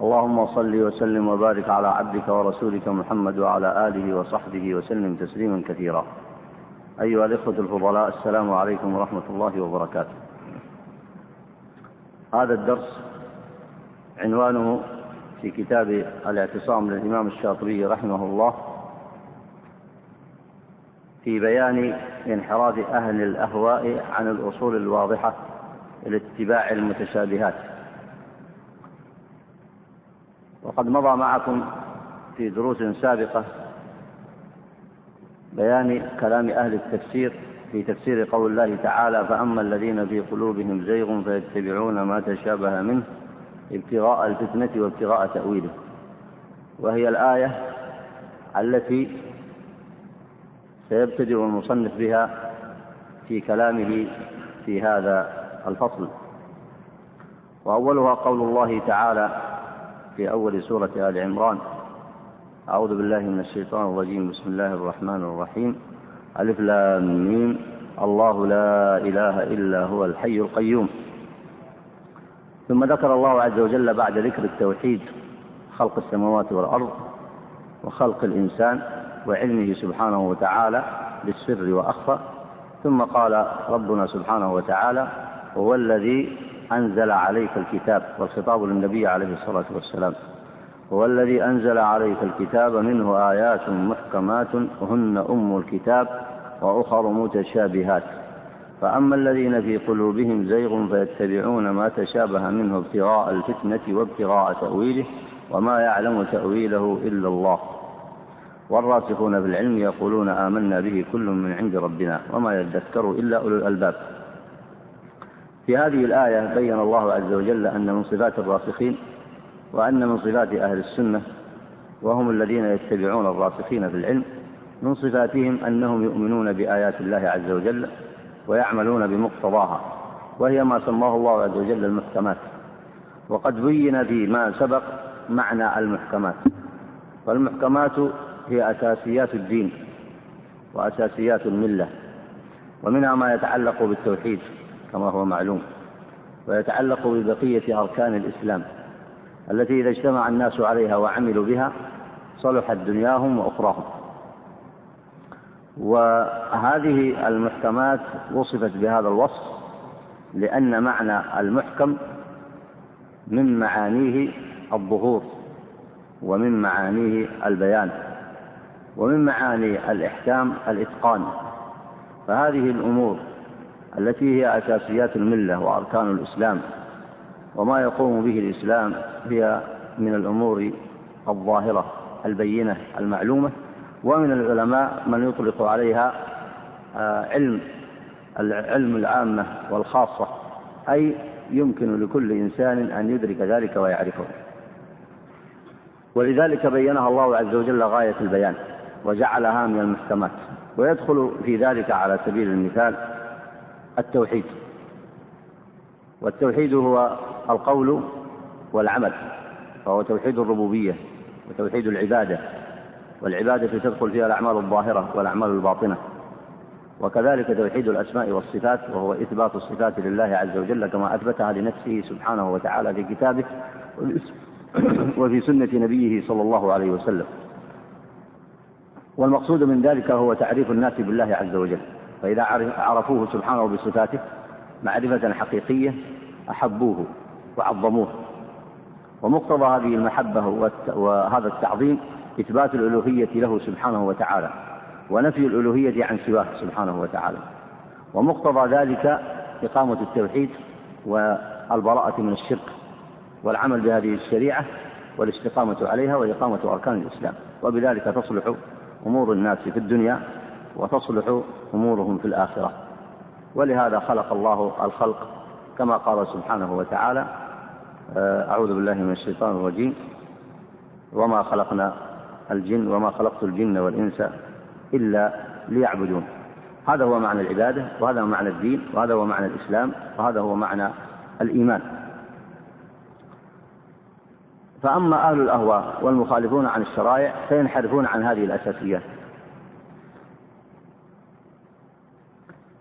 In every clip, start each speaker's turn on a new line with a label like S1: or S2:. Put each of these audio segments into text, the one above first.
S1: اللهم صل وسلم وبارك على عبدك ورسولك محمد وعلى آله وصحبه وسلم تسليما كثيرا. أيها الإخوة الفضلاء السلام عليكم ورحمة الله وبركاته. هذا الدرس عنوانه في كتاب الاعتصام للإمام الشاطبي رحمه الله في بيان انحراف أهل الأهواء عن الأصول الواضحة إلى اتباع المتشابهات. وقد مضى معكم في دروس سابقة بيان كلام أهل التفسير في تفسير قول الله تعالى فأما الذين في قلوبهم زيغ فيتبعون ما تشابه منه ابتغاء الفتنة وابتغاء تأويله. وهي الآية التي سيبتدئ المصنف بها في كلامه في هذا الفصل. وأولها قول الله تعالى في أول سورة آل عمران. أعوذ بالله من الشيطان الرجيم. بسم الله الرحمن الرحيم. ألف لام ميم. الله لا إله إلا هو الحي القيوم. ثم ذكر الله عز وجل بعد ذكر التوحيد خلق السماوات والأرض وخلق الإنسان وعلمه سبحانه وتعالى بالسر وأخفى. ثم قال ربنا سبحانه وتعالى هو الذي أنزل عليك الكتاب والخطاب للنبي عليه الصلاة والسلام. هو الذي أنزل عليك الكتاب منه آيات محكمات هن أم الكتاب وأخر متشابهات. فأما الذين في قلوبهم زيغ فيتبعون ما تشابه منه ابتغاء الفتنة وابتغاء تأويله وما يعلم تأويله إلا الله. والراسخون في العلم يقولون آمنا به كل من عند ربنا وما يذكر إلا أولو الألباب. في هذه الآية بين الله عز وجل أن من صفات الراسخين وأن من صفات أهل السنة وهم الذين يتبعون الراسخين في العلم من صفاتهم أنهم يؤمنون بآيات الله عز وجل ويعملون بمقتضاها وهي ما سماه الله عز وجل المحكمات. وقد بين فيما سبق معنى المحكمات. والمحكمات هي أساسيات الدين وأساسيات الملة ومنها ما يتعلق بالتوحيد. كما هو معلوم ويتعلق ببقية أركان الإسلام التي إذا اجتمع الناس عليها وعملوا بها صلحت دنياهم وأخراهم. وهذه المحكمات وصفت بهذا الوصف لأن معنى المحكم من معانيه الظهور ومن معانيه البيان ومن معاني الإحكام الإتقان. فهذه الأمور التي هي أساسيات الملة وأركان الإسلام وما يقوم به الإسلام هي من الأمور الظاهرة البينة المعلومة ومن العلماء من يطلق عليها آه، علم العلم العامة والخاصة أي يمكن لكل إنسان أن يدرك ذلك ويعرفه. ولذلك بينها الله عز وجل غاية البيان وجعلها من المحكمات ويدخل في ذلك على سبيل المثال التوحيد. والتوحيد هو القول والعمل فهو توحيد الربوبية وتوحيد العبادة والعبادة تدخل فيها الأعمال الظاهرة والأعمال الباطنة. وكذلك توحيد الأسماء والصفات وهو إثبات الصفات لله عز وجل كما أثبتها لنفسه سبحانه وتعالى في كتابه وفي سنة نبيه صلى الله عليه وسلم. والمقصود من ذلك هو تعريف الناس بالله عز وجل. فإذا عرفوه سبحانه بصفاته معرفة حقيقية أحبوه وعظموه ومقتضى هذه المحبة وهذا التعظيم إثبات الألوهية له سبحانه وتعالى ونفي الألوهية عن سواه سبحانه وتعالى. ومقتضى ذلك إقامة التوحيد والبراءة من الشرك والعمل بهذه الشريعة والاستقامة عليها وإقامة أركان الإسلام. وبذلك تصلح أمور الناس في الدنيا وتصلح أمورهم في الآخرة. ولهذا خلق الله الخلق كما قال سبحانه وتعالى آه، أعوذ بالله من الشيطان الرجيم. وما خلقنا الجن وما خلقت الجن والإنس إلا ليعبدون. هذا هو معنى العبادة وهذا هو معنى الدين وهذا هو معنى الإسلام وهذا هو معنى الإيمان. فأما أهل الأهواء والمخالفون عن الشرائع فينحرفون عن هذه الأساسيات.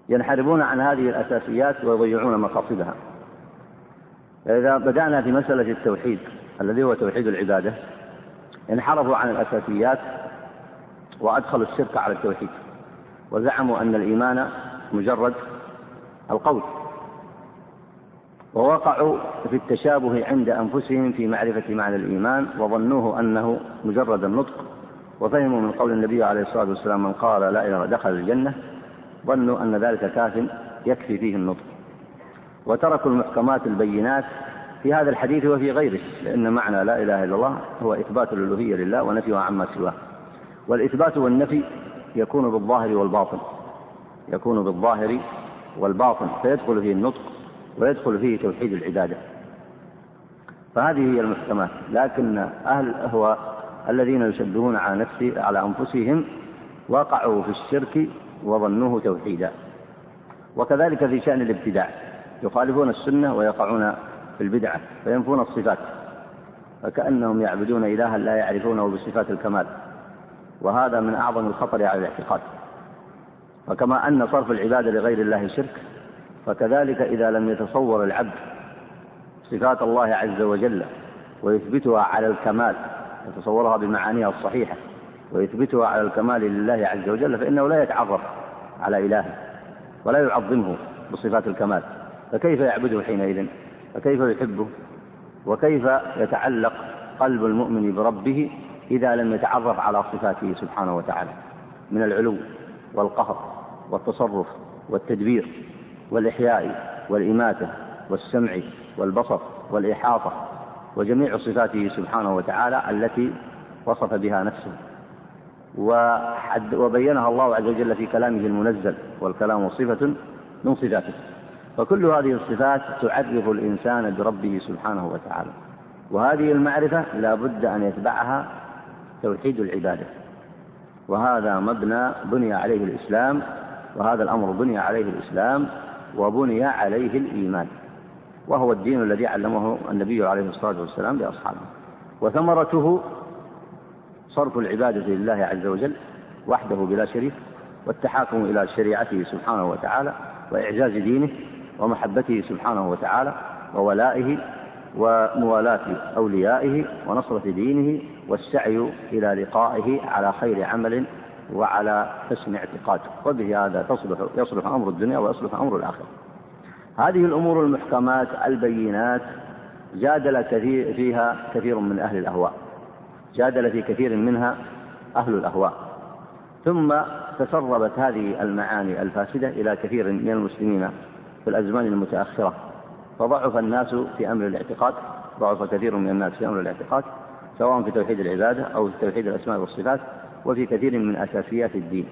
S1: ينحرفون عن هذه الأساسيات ويضيعون مقاصدها. فإذا بدأنا في مسألة التوحيد الذي هو توحيد العبادة انحرفوا عن الأساسيات وأدخلوا الشرك على التوحيد وزعموا أن الإيمان مجرد القول ووقعوا في التشابه عند أنفسهم في معرفة معنى الإيمان وظنوه أنه مجرد النطق وفهموا من قول النبي عليه الصلاة والسلام من قال لا إله دخل الجنة. ظنوا أن ذلك كاف يكفي فيه النطق. وتركوا المحكمات البينات في هذا الحديث وفي غيره لأن معنى لا إله إلا الله هو إثبات الألوهية لله ونفيها عما سواه. والإثبات والنفي يكون بالظاهر والباطن. يكون بالظاهر والباطن فيدخل فيه النطق ويدخل فيه توحيد العبادة. فهذه هي المحكمات. لكن أهل الأهواء الذين يشبهون على نفسه على أنفسهم وقعوا في الشرك وظنوه توحيدا. وكذلك في شأن الابتداع. يخالفون السنة ويقعون في البدعة فينفون الصفات. فكأنهم يعبدون إلها لا يعرفونه بصفات الكمال. وهذا من أعظم الخطر على الاعتقاد. وكما أن صرف العبادة لغير الله شرك فكذلك إذا لم يتصور العبد صفات الله عز وجل ويثبتها على الكمال يتصورها بمعانيها الصحيحة ويثبتها على الكمال لله عز وجل فإنه لا يتعرف على إلهه ولا يعظمه بصفات الكمال. فكيف يعبده حينئذ؟ فكيف يحبه؟ وكيف يتعلق قلب المؤمن بربه إذا لم يتعرف على صفاته سبحانه وتعالى؟ من العلو والقهر والتصرف والتدبير والإحياء والإماتة والسمع والبصر والإحاطة وجميع صفاته سبحانه وتعالى التي وصف بها نفسه. وبينها الله عز وجل في كلامه المنزل والكلام صفة من صفاته. فكل هذه الصفات تعرف الإنسان بربه سبحانه وتعالى. وهذه المعرفة لا بد أن يتبعها توحيد العبادة. وهذا مبنى بني عليه الإسلام وهذا الأمر بني عليه الإسلام وبني عليه الإيمان. وهو الدين الذي علمه النبي عليه الصلاة والسلام لأصحابه وثمرته صرف العبادة لله عز وجل وحده بلا شريك والتحاكم إلى شريعته سبحانه وتعالى وإعزاز دينه ومحبته سبحانه وتعالى وولائه وموالاة أوليائه ونصرة دينه والسعي إلى لقائه على خير عمل وعلى حسن اعتقاد. وبه هذا تصلح يصلح أمر الدنيا ويصلح أمر الآخرة. هذه الأمور المحكمات البينات جادل كثير فيها كثير من أهل الأهواء. جادل في كثير منها أهل الأهواء. ثم تسربت هذه المعاني الفاسدة إلى كثير من المسلمين في الأزمان المتأخرة. فضعف الناس في أمر الاعتقاد ضعف كثير من الناس في أمر الاعتقاد سواء في توحيد العبادة أو في توحيد الأسماء والصفات وفي كثير من أساسيات الدين.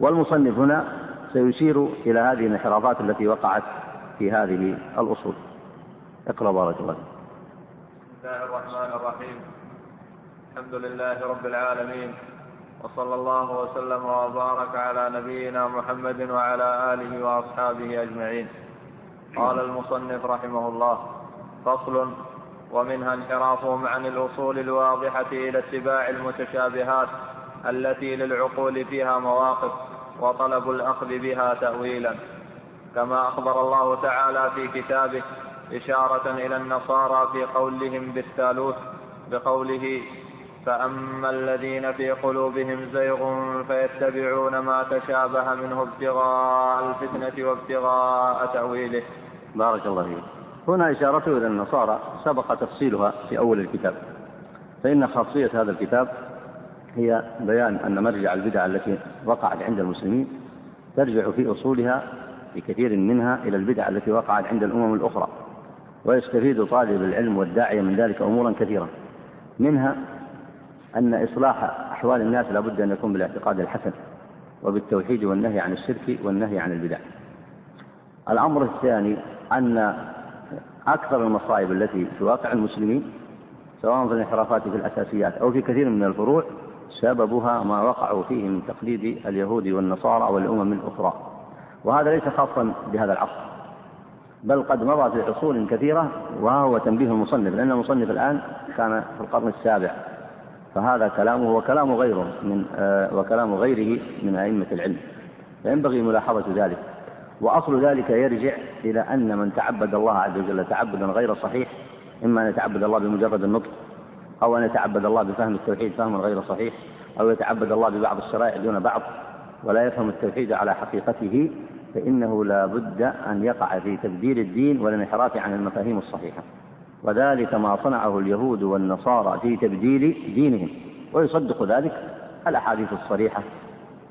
S1: والمصنف هنا سيشير إلى هذه الانحرافات التي وقعت في هذه الأصول. اقرأ بارك الله
S2: بسم الله الرحمن الرحيم. الحمد لله رب العالمين وصلى الله وسلم وبارك على نبينا محمد وعلى آله وأصحابه أجمعين. قال المصنف رحمه الله فصل ومنها انحرافهم عن الأصول الواضحة إلى اتباع المتشابهات التي للعقول فيها مواقف وطلب الأخذ بها تأويلا. كما أخبر الله تعالى في كتابه إشارة إلى النصارى في قولهم بالثالوث بقوله فأما الذين في قلوبهم زيغ فيتبعون ما تشابه منه ابتغاء الفتنة وابتغاء تأويله.
S1: بارك الله فيك. هنا إشارته إلى النصارى سبق تفصيلها في أول الكتاب. فإن خاصية هذا الكتاب هي بيان أن مرجع البدع التي وقعت عند المسلمين ترجع في أصولها في كثير منها إلى البدع التي وقعت عند الأمم الأخرى. ويستفيد طالب العلم والداعية من ذلك أمورا كثيرة. منها أن إصلاح أحوال الناس لابد أن يكون بالاعتقاد الحسن وبالتوحيد والنهي عن الشرك والنهي عن البدع. الأمر الثاني أن أكثر المصائب التي في واقع المسلمين سواء في الانحرافات في الأساسيات أو في كثير من الفروع سببها ما وقعوا فيه من تقليد اليهود والنصارى والأمم الأخرى. وهذا ليس خاصا بهذا العصر بل قد مضى في عصور كثيرة وهو تنبيه المصنف لأن المصنف الآن كان في القرن السابع. فهذا كلامه وكلام غيره من آه وكلام غيره من أئمة العلم. فينبغي ملاحظة ذلك. وأصل ذلك يرجع إلى أن من تعبد الله عز وجل تعبدا غير صحيح إما أن يتعبد الله بمجرد النطق أو أن يتعبد الله بفهم التوحيد فهما غير صحيح أو يتعبد الله ببعض الشرائع دون بعض ولا يفهم التوحيد على حقيقته فإنه لا بد أن يقع في تبديل الدين والانحراف عن المفاهيم الصحيحة. وذلك ما صنعه اليهود والنصارى في تبديل دينهم. ويصدق ذلك الأحاديث الصريحة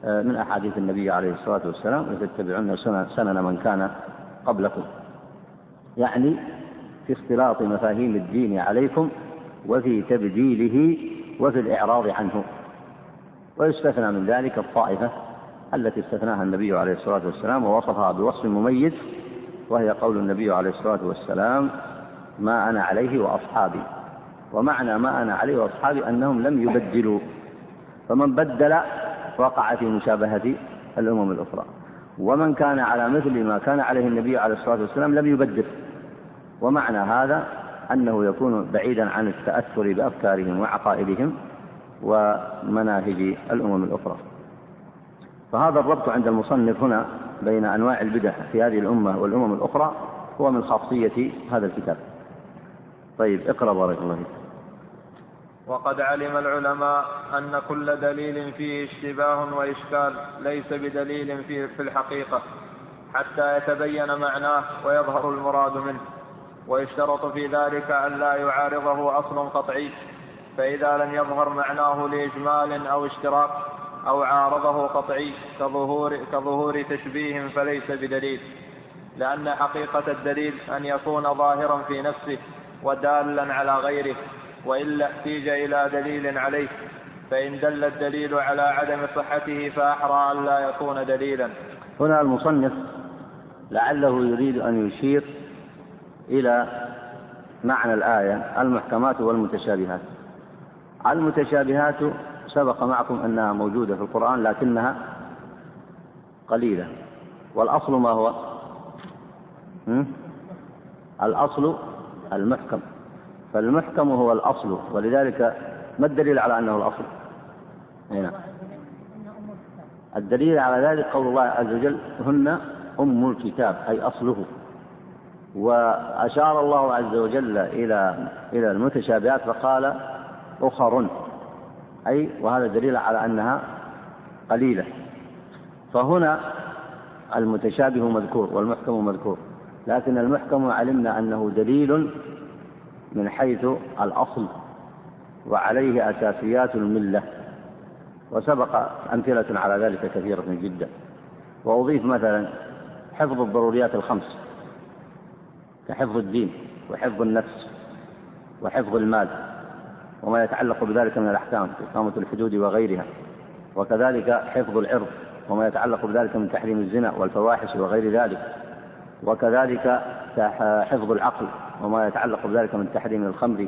S1: آه، من أحاديث النبي عليه الصلاة والسلام لتتبعن سنن من كان قبلكم. يعني في اختلاط مفاهيم الدين عليكم وفي تبديله وفي الإعراض عنه. ويستثنى من ذلك الطائفة التي استثناها النبي عليه الصلاة والسلام ووصفها بوصف مميز وهي قول النبي عليه الصلاة والسلام ما أنا عليه وأصحابي. ومعنى ما أنا عليه وأصحابي أنهم لم يبدلوا. فمن بدل وقع في مشابهة الأمم الأخرى. ومن كان على مثل ما كان عليه النبي عليه الصلاة والسلام لم يبدل. ومعنى هذا أنه يكون بعيدا عن التأثر بأفكارهم وعقائدهم ومناهج الأمم الأخرى. فهذا الربط عند المصنف هنا بين أنواع البدع في هذه الأمة والأمم الأخرى هو من خاصية هذا الكتاب. طيب اقرأ بارك الله فيك.
S2: وقد علم العلماء أن كل دليل فيه اشتباه وإشكال ليس بدليل في, في الحقيقة حتى يتبين معناه ويظهر المراد منه. ويشترط في ذلك أن لا يعارضه أصل قطعي فإذا لم يظهر معناه لإجمال أو اشتراك أو عارضه قطعي كظهور, كظهور تشبيه فليس بدليل لأن حقيقة الدليل أن يكون ظاهرا في نفسه ودالا على غيره وإلا احتيج إلى دليل عليه فإن دل الدليل على عدم صحته فأحرى أن لا يكون دليلا.
S1: هنا المصنف لعله يريد أن يشير إلى معنى الآية المحكمات والمتشابهات. المتشابهات سبق معكم أنها موجودة في القرآن لكنها قليلة. والأصل ما هو؟ الأصل المحكم. فالمحكم هو الأصل ولذلك ما الدليل على أنه الأصل؟ هنا. الدليل على ذلك قول الله عز وجل هن أم الكتاب أي أصله. وأشار الله عز وجل إلى إلى المتشابهات فقال أخر. أي وهذا دليل على أنها قليلة. فهنا المتشابه مذكور والمحكم مذكور. لكن المحكم علمنا أنه دليل من حيث الأصل وعليه أساسيات الملة وسبق أمثلة على ذلك كثيرة جدا. وأضيف مثلا حفظ الضروريات الخمس كحفظ الدين وحفظ النفس وحفظ المال وما يتعلق بذلك من الأحكام إقامة الحدود وغيرها وكذلك حفظ العرض وما يتعلق بذلك من تحريم الزنا والفواحش وغير ذلك. وكذلك حفظ العقل وما يتعلق بذلك من تحريم الخمر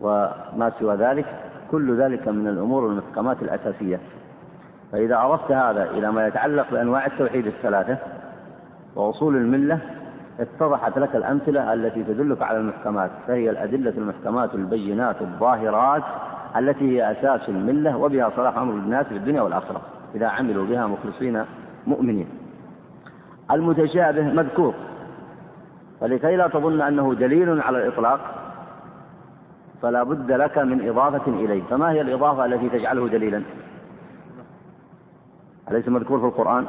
S1: وما سوى ذلك كل ذلك من الأمور المحكمات الأساسية. فإذا أردت هذا إلى ما يتعلق بأنواع التوحيد الثلاثة وأصول الملة اتضحت لك الأمثلة التي تدلك على المحكمات فهي الأدلة المحكمات البينات الظاهرات التي هي أساس الملة وبها صلاح أمر الناس في الدنيا والآخرة إذا عملوا بها مخلصين مؤمنين. المتشابه مذكور. ولكي لا تظن أنه دليل على الإطلاق فلا بد لك من إضافة إليه. فما هي الإضافة التي تجعله دليلا؟ أليس مذكور في القرآن؟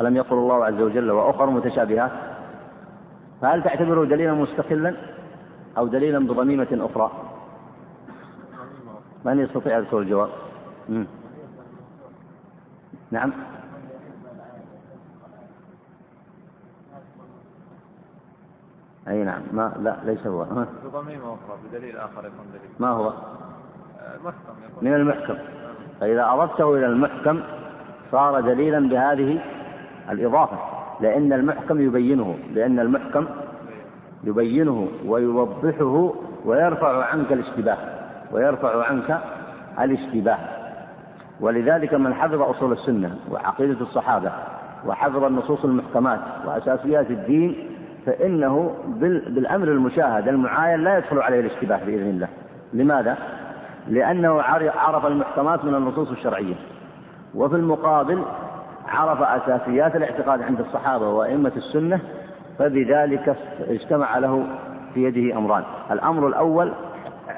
S1: ألم يقل الله عز وجل وأخر متشابهات؟ فهل تعتبره دليلا مستقلا أو دليلا بضميمة أخرى؟ من يستطيع يذكر الجواب. نعم. أي نعم. ما لا ليس هو.
S2: بضميمة أخرى بدليل آخر يكون دليل.
S1: ما هو؟
S2: آه، المحكم
S1: يكون من المحكم. فإذا أضفته إلى المحكم صار دليلا بهذه الإضافة لأن المحكم يبينه لأن المحكم يبينه ويوضحه ويرفع عنك الاشتباه ويرفع عنك الاشتباه. ولذلك من حفظ أصول السنة وعقيدة الصحابة وحفظ النصوص المحكمات وأساسيات الدين فإنه بالأمر المشاهد المعاين لا يدخل عليه الاشتباه بإذن الله. لماذا؟ لأنه عرف المحكمات من النصوص الشرعية. وفي المقابل عرف أساسيات الاعتقاد عند الصحابة وأئمة السنة فبذلك اجتمع له في يده أمران. الأمر الأول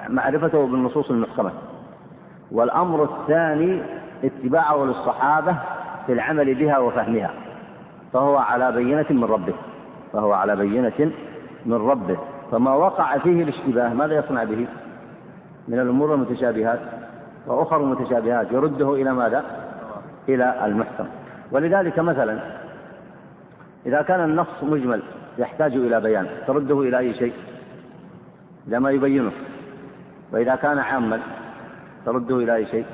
S1: معرفته بالنصوص المحكمة. والأمر الثاني اتباعه للصحابة في العمل بها وفهمها فهو على بينة من ربه. فهو على بينة من ربه. فما وقع فيه الاشتباه ماذا يصنع به؟ من الأمور المتشابهات وأخر المتشابهات. يرده إلى ماذا؟ إلى المحكم. ولذلك مثلا إذا كان النص مجمل يحتاج إلى بيان. ترده إلى أي شيء؟ إلى ما يبينه. وإذا كان عاما ترده إلى أي شيء؟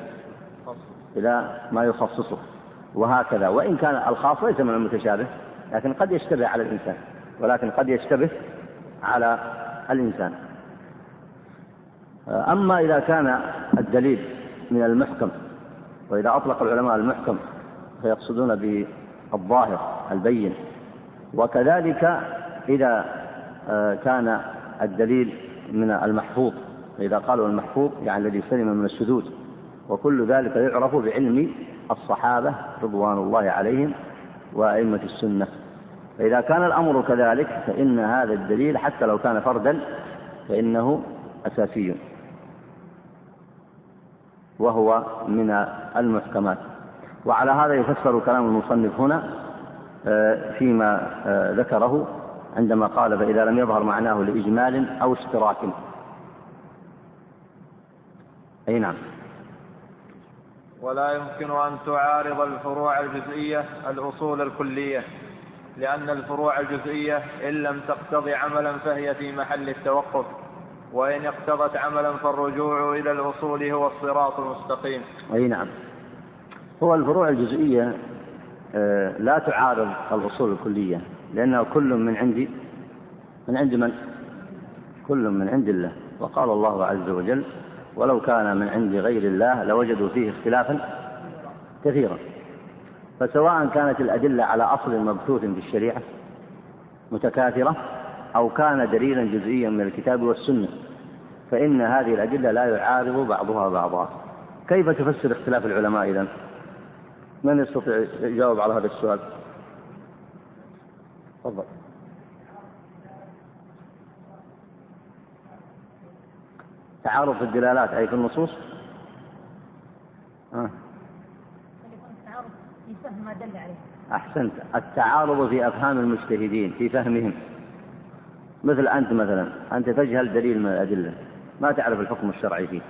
S1: إلى ما يخصصه. وهكذا. وإن كان الخاص ليس من المتشابه لكن قد يشتبه على الإنسان. ولكن قد يشتبه على الإنسان. أما إذا كان الدليل من المحكم وإذا أطلق العلماء المحكم فيقصدون بالظاهر البين. وكذلك إذا آه، كان الدليل من المحفوظ فإذا قالوا المحفوظ يعني الذي سلم من الشذوذ. وكل ذلك يعرف بعلم الصحابة رضوان الله عليهم وأئمة السنة. فإذا كان الأمر كذلك فإن هذا الدليل حتى لو كان فردا فإنه أساسي. وهو من المحكمات. وعلى هذا يفسر كلام المصنف هنا آه، فيما آه، ذكره عندما قال فإذا لم يظهر معناه لإجمال أو اشتراك. أي نعم.
S2: ولا يمكن أن تعارض الفروع الجزئية الأصول الكلية. لأن الفروع الجزئية إن لم تقتض عملا فهي في محل التوقف وإن اقتضت عملا فالرجوع إلى الأصول هو الصراط المستقيم.
S1: أي نعم. هو الفروع الجزئية آه، لا تعارض الأصول الكلية لأنه كل من عندي من عند من؟ كل من عند الله. وقال الله عز وجل ولو كان من عند غير الله لوجدوا فيه اختلافا كثيرا. فسواء كانت الأدلة على أصل مبثوث في الشريعة متكاثرة أو كان دليلا جزئيا من الكتاب والسنة فإن هذه الأدلة لا يعارض بعضها بعضا. كيف تفسر اختلاف العلماء إذن؟ من يستطيع يجاوب على هذا السؤال؟ تفضل. تعارض في الدلالات أي في النصوص؟
S3: آه. دل عليه.
S1: أحسنت. التعارض في أفهام المجتهدين في فهمهم. مثل أنت مثلا أنت تجهل دليل من الأدلة. ما تعرف الحكم الشرعي فيه.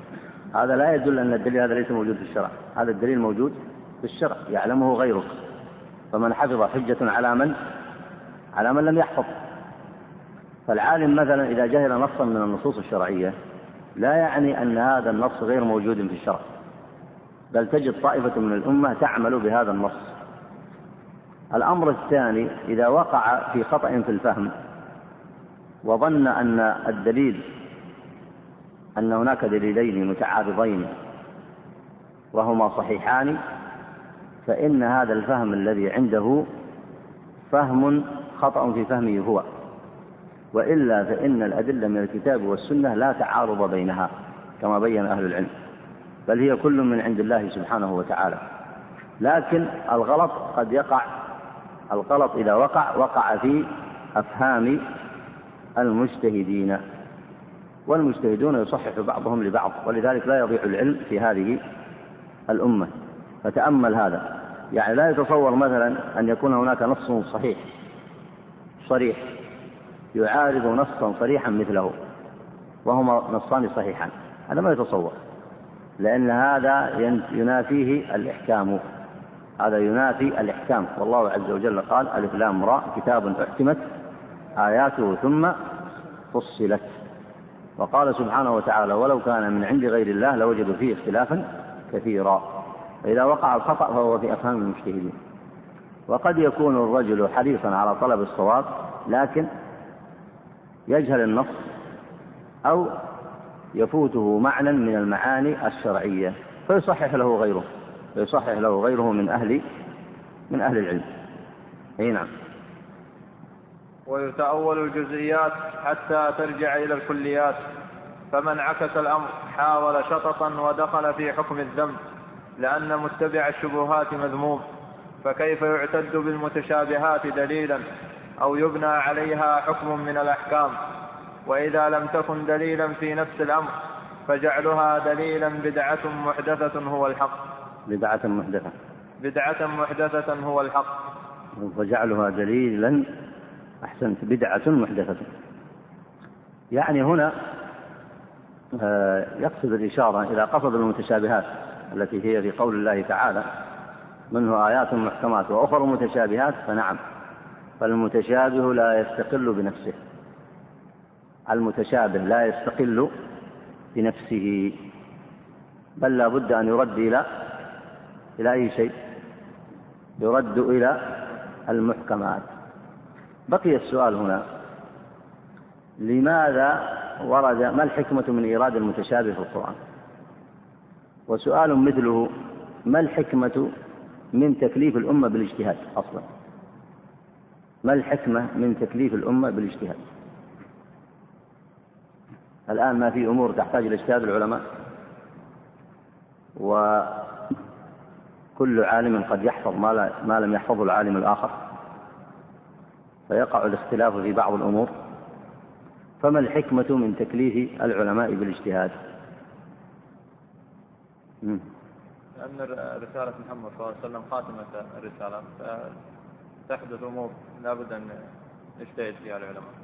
S1: هذا لا يدل أن الدليل هذا ليس موجود في الشرع. هذا الدليل موجود في الشرع يعلمه غيرك. فمن حفظ حجة على من؟ على من لم يحفظ. فالعالم مثلا إذا جهل نصا من النصوص الشرعية لا يعني أن هذا النص غير موجود في الشرع. بل تجد طائفة من الأمة تعمل بهذا النص. الأمر الثاني إذا وقع في خطأ في الفهم وظن أن الدليل أن هناك دليلين متعارضين وهما صحيحان فإن هذا الفهم الذي عنده فهم خطأ في فهمه هو. وإلا فإن الأدلة من الكتاب والسنة لا تعارض بينها كما بين أهل العلم بل هي كل من عند الله سبحانه وتعالى. لكن الغلط قد يقع الغلط إذا وقع وقع في أفهام المجتهدين. والمجتهدون يصحح بعضهم لبعض ولذلك لا يضيع العلم في هذه الأمة. فتأمل هذا. يعني لا يتصور مثلا أن يكون هناك نص صحيح صريح يعارض نصا صريحا مثله وهما نصان صحيحان هذا ما يتصور لأن هذا ينافيه الإحكام. هذا ينافي الإحكام. والله عز وجل قال ألف لام راء كتاب أحكمت آياته ثم فصلت. وقال سبحانه وتعالى ولو كان من عند غير الله لوجدوا فيه اختلافا كثيرا. فإذا وقع الخطأ فهو في أفهام المجتهدين. وقد يكون الرجل حريصا على طلب الصواب لكن يجهل النص أو يفوته معنى من المعاني الشرعية فيصحح له غيره. فيصحح له غيره من أهل من أهل العلم. أي نعم.
S2: ويتأول الجزئيات حتى ترجع إلى الكليات. فمن عكس الأمر حاول شططا ودخل في حكم الذنب لأن متبع الشبهات مذموم. فكيف يعتد بالمتشابهات دليلا؟ أو يبنى عليها حكم من الأحكام؟ وإذا لم تكن دليلا في نفس الأمر فجعلها دليلا بدعة محدثة هو الحق.
S1: بدعة محدثة.
S2: بدعة محدثة هو الحق.
S1: وجعلها دليلا أحسنت. بدعة محدثة. يعني هنا آه، يقصد الإشارة إلى قصد المتشابهات التي هي في قول الله تعالى منه آيات محكمات وأخر متشابهات فنعم فالمتشابه لا يستقل بنفسه. المتشابه لا يستقل بنفسه بل لا بد أن يرد إلى إلى أي شيء؟ يرد إلى المحكمات. بقي السؤال هنا. لماذا ورد ما الحكمة من إيراد المتشابه في القرآن؟ وسؤال مثله ما الحكمة من تكليف الأمة بالاجتهاد أصلا؟ ما الحكمة من تكليف الأمة بالاجتهاد؟ الآن ما في أمور تحتاج إلى اجتهاد العلماء. وكل عالم قد يحفظ ما, لا ما لم يحفظه العالم الآخر. فيقع الاختلاف في بعض الأمور. فما الحكمة من تكليف العلماء بالاجتهاد؟
S2: لأن رسالة محمد صلى الله عليه وسلم خاتمة الرسالة. فتحدث أمور لابد أن يجتهد فيها العلماء.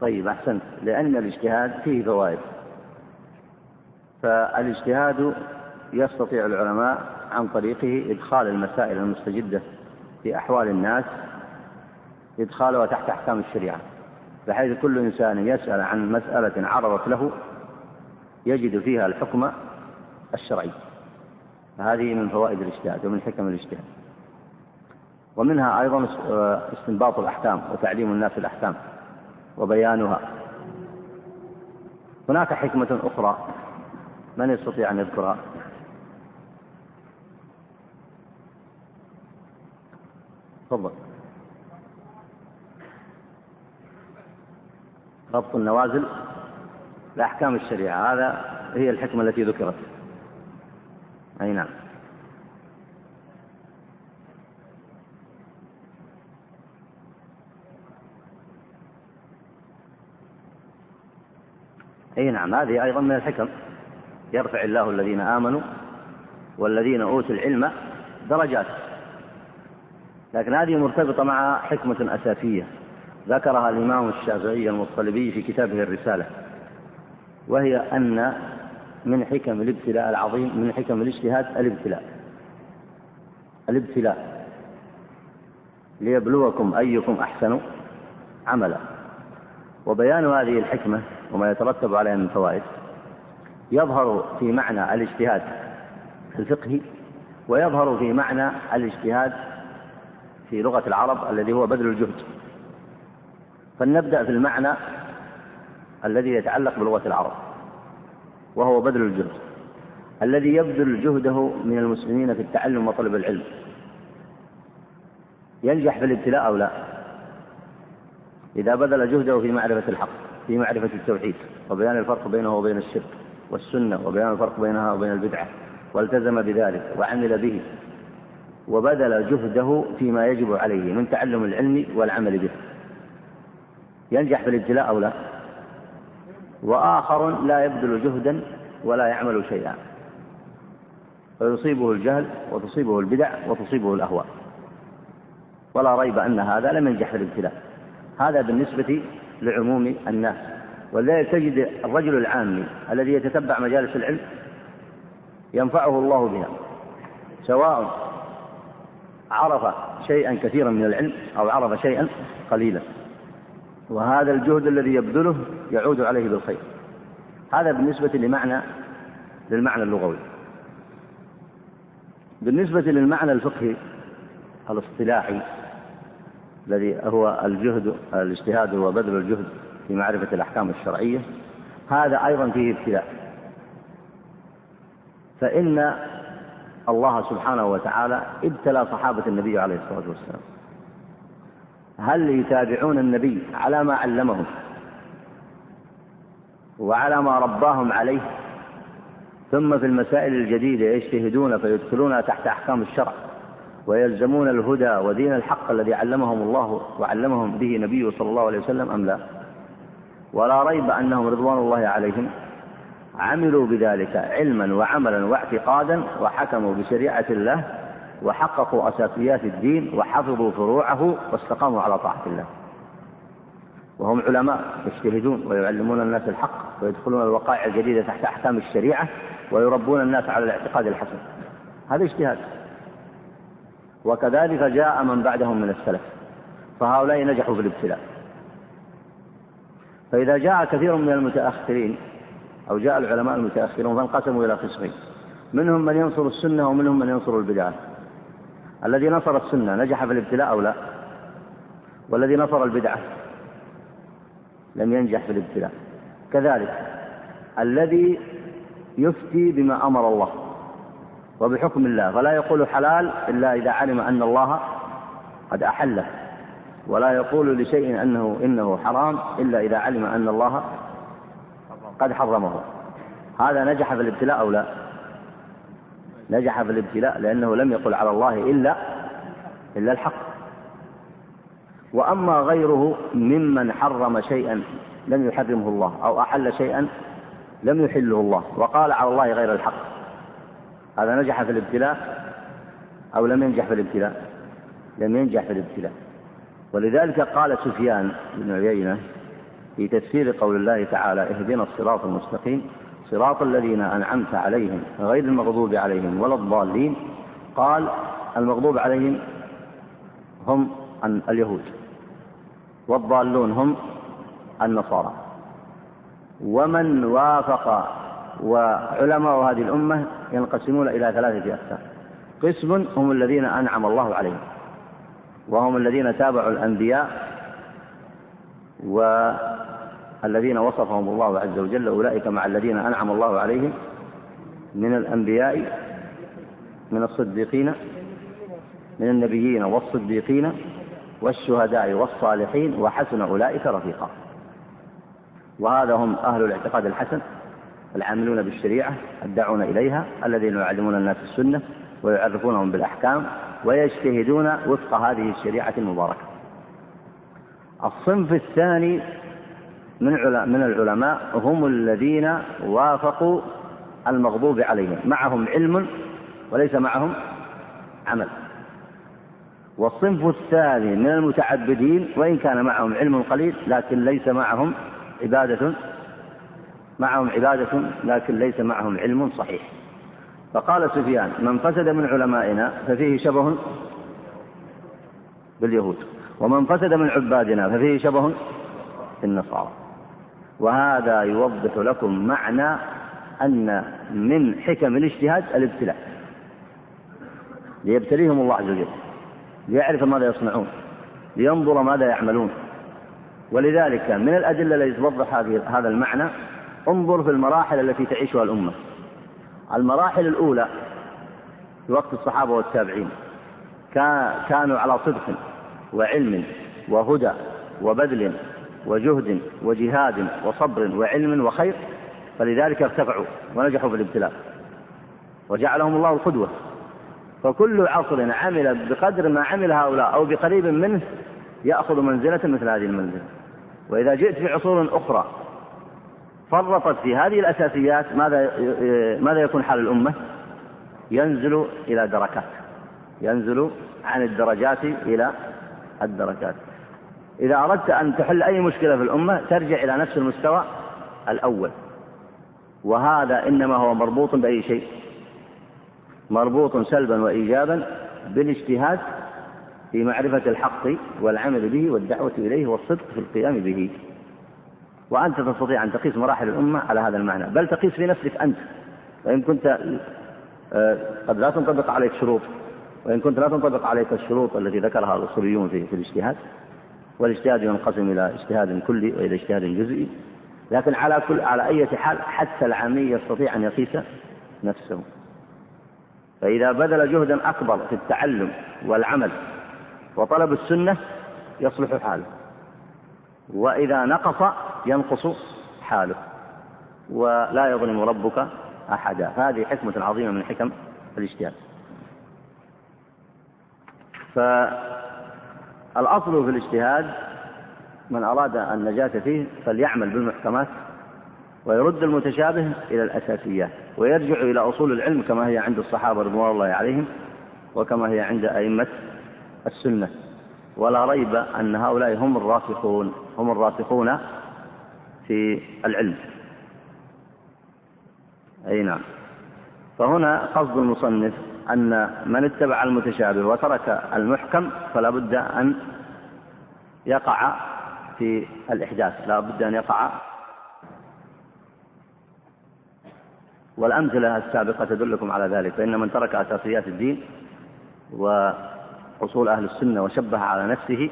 S1: طيب أحسنت. لأن الاجتهاد فيه فوائد. فالاجتهاد يستطيع العلماء عن طريقه إدخال المسائل المستجدة في أحوال الناس إدخالها تحت أحكام الشريعة. بحيث كل إنسان يسأل عن مسألة عرضت له يجد فيها الحكم الشرعي. هذه من فوائد الاجتهاد ومن حكم الاجتهاد. ومنها أيضا استنباط الأحكام وتعليم الناس الأحكام وبيانها. هناك حكمة أخرى من يستطيع أن يذكرها. تفضل. ربط النوازل لأحكام الشريعة هذا هي الحكمة التي ذكرت. أي نعم. أي نعم هذه أيضا من الحكم. يرفع الله الذين آمنوا والذين أوتوا العلم درجات. لكن هذه مرتبطة مع حكمة أساسية. ذكرها الإمام الشافعي المطلبي في كتابه الرسالة وهي أن من حكم الابتلاء العظيم من حكم الاجتهاد الابتلاء. الابتلاء. ليبلوكم أيكم أحسن عملا. وبيان هذه الحكمة وما يترتب عليها من فوائد يظهر في معنى الاجتهاد الفقهي ويظهر في معنى الاجتهاد في لغة العرب الذي هو بذل الجهد. فلنبدأ في المعنى الذي يتعلق بلغة العرب وهو بذل الجهد. الذي يبذل جهده من المسلمين في التعلم وطلب العلم. ينجح في الابتلاء أو لا؟ إذا بذل جهده في معرفة الحق في معرفة التوحيد وبيان الفرق بينه وبين الشرك والسنة وبيان الفرق بينها وبين البدعة والتزم بذلك وعمل به وبذل جهده فيما يجب عليه من تعلم العلم والعمل به. ينجح في الابتلاء أو لا؟ وآخر لا يبذل جهدا ولا يعمل شيئا. فيصيبه الجهل وتصيبه البدع وتصيبه الأهواء. ولا ريب أن هذا لم ينجح في الابتلاء. هذا بالنسبة لعموم الناس. ولذلك تجد الرجل العامي الذي يتتبع مجالس العلم ينفعه الله بها سواء عرف شيئا كثيرا من العلم أو عرف شيئا قليلا. وهذا الجهد الذي يبذله يعود عليه بالخير. هذا بالنسبة لمعنى للمعنى اللغوي. بالنسبة للمعنى الفقهي الاصطلاحي الذي هو الجهد الاجتهاد هو بذل الجهد في معرفة الأحكام الشرعية هذا أيضا فيه ابتلاء. فإن الله سبحانه وتعالى ابتلى صحابة النبي عليه الصلاة والسلام. هل يتابعون النبي على ما علمهم وعلى ما رباهم عليه؟ ثم في المسائل الجديدة يجتهدون فيدخلونها تحت أحكام الشرع ويلزمون الهدى ودين الحق الذي علمهم الله وعلمهم به نبيه صلى الله عليه وسلم أم لا؟ ولا ريب أنهم رضوان الله عليهم. عملوا بذلك علما وعملا واعتقادا وحكموا بشريعة الله وحققوا أساسيات الدين وحفظوا فروعه واستقاموا على طاعة الله. وهم علماء يجتهدون ويعلمون الناس الحق ويدخلون الوقائع الجديدة تحت أحكام الشريعة ويربون الناس على الاعتقاد الحسن. هذا اجتهاد. وكذلك جاء من بعدهم من السلف فهؤلاء نجحوا في الابتلاء. فإذا جاء كثير من المتأخرين أو جاء العلماء المتأخرون فانقسموا إلى قسمين. منهم من ينصر السنة ومنهم من ينصر البدعة. الذي نصر السنة نجح في الابتلاء أو لا؟ والذي نصر البدعة لم ينجح في الابتلاء. كذلك الذي يفتي بما أمر الله وبحكم الله فلا يقول حلال إلا إذا علم أن الله قد أحله ولا يقول لشيء أنه إنه حرام إلا إذا علم أن الله قد حرمه. هذا نجح في الابتلاء أو لا؟ نجح في الابتلاء لأنه لم يقل على الله إلا إلا الحق. وأما غيره ممن حرم شيئا لم يحرمه الله أو أحل شيئا لم يحله الله وقال على الله غير الحق. هذا نجح في الابتلاء أو لم ينجح في الابتلاء؟ لم ينجح في الابتلاء. ولذلك قال سفيان بن عيينة في تفسير قول الله تعالى اهدنا الصراط المستقيم. صراط الذين أنعمت عليهم غير المغضوب عليهم ولا الضالين. قال المغضوب عليهم هم اليهود والضالون هم النصارى. ومن وافق وعلماء هذه الأمة ينقسمون إلى ثلاثة أقسام. قسم هم الذين أنعم الله عليهم وهم الذين تابعوا الأنبياء والذين وصفهم الله عز وجل أولئك مع الذين أنعم الله عليهم من الأنبياء من الصديقين من النبيين والصديقين والشهداء والصالحين وحسن أولئك رفيقا. وهذا هم أهل الاعتقاد الحسن العاملون بالشريعة الداعون إليها الذين يعلمون الناس السنة ويعرفونهم بالأحكام ويجتهدون وفق هذه الشريعة المباركة. الصنف الثاني من من العلماء هم الذين وافقوا المغضوب عليهم. معهم علم وليس معهم عمل. والصنف الثاني من المتعبدين وإن كان معهم علم قليل لكن ليس معهم عبادة معهم عبادة لكن ليس معهم علم صحيح. فقال سفيان من فسد من علمائنا ففيه شبه باليهود. ومن فسد من عبادنا ففيه شبه بالنصارى وهذا يوضح لكم معنى أن من حكم الاجتهاد الابتلاء. ليبتليهم الله عز وجل ليعرف ماذا يصنعون لينظر ماذا يعملون. ولذلك من الأدلة التي توضح هذا المعنى انظر في المراحل التي تعيشها الأمة. المراحل الأولى في وقت الصحابة والتابعين كانوا على صدق. وعلم وهدى وبذل وجهد وجهاد وصبر وعلم وخير فلذلك ارتفعوا ونجحوا في الابتلاء. وجعلهم الله القدوة فكل عصر عمل بقدر ما عمل هؤلاء أو بقريب منه يأخذ منزلة مثل هذه المنزلة. وإذا جئت في عصور أخرى فرطت في هذه الأساسيات ماذا ماذا يكون حال الأمة؟ ينزل إلى دركات ينزل عن الدرجات إلى الدركات إذا أردت أن تحل أي مشكلة في الأمة ترجع إلى نفس المستوى الأول. وهذا إنما هو مربوط بأي شيء؟ مربوط سلبا وإيجابا بالاجتهاد في معرفة الحق والعمل به والدعوة إليه والصدق في القيام به. وأنت تستطيع أن تقيس مراحل الأمة على هذا المعنى. بل تقيس في نفسك أنت. وإن كنت آه، قد لا تنطبق عليك شروط. وإن كنت لا تنطبق عليك الشروط التي ذكرها الأصوليون في, في الاجتهاد والاجتهاد ينقسم إلى اجتهاد كلي وإلى اجتهاد جزئي لكن على كل على أي حال حتى العامي يستطيع أن يقيس نفسه. فإذا بذل جهدا أكبر في التعلم والعمل وطلب السنة يصلح حاله. وإذا نقص ينقص حاله. ولا يظلم ربك أحدا. هذه حكمة عظيمة من حكم الاجتهاد. فالأصل في الاجتهاد من أراد النجاة فيه فليعمل بالمحكمات ويرد المتشابه إلى الأساسيات ويرجع إلى أصول العلم كما هي عند الصحابة رضوان الله عليهم وكما هي عند أئمة السنة. ولا ريب أن هؤلاء هم الراسخون هم الراسخون في العلم. أي نعم. فهنا قصد المصنف أن من اتبع المتشابه وترك المحكم فلا بد أن يقع في الإحداث لا بد أن يقع. والأمثلة السابقة تدلكم على ذلك فإن من ترك أساسيات الدين وأصول أهل السنة وشبه على نفسه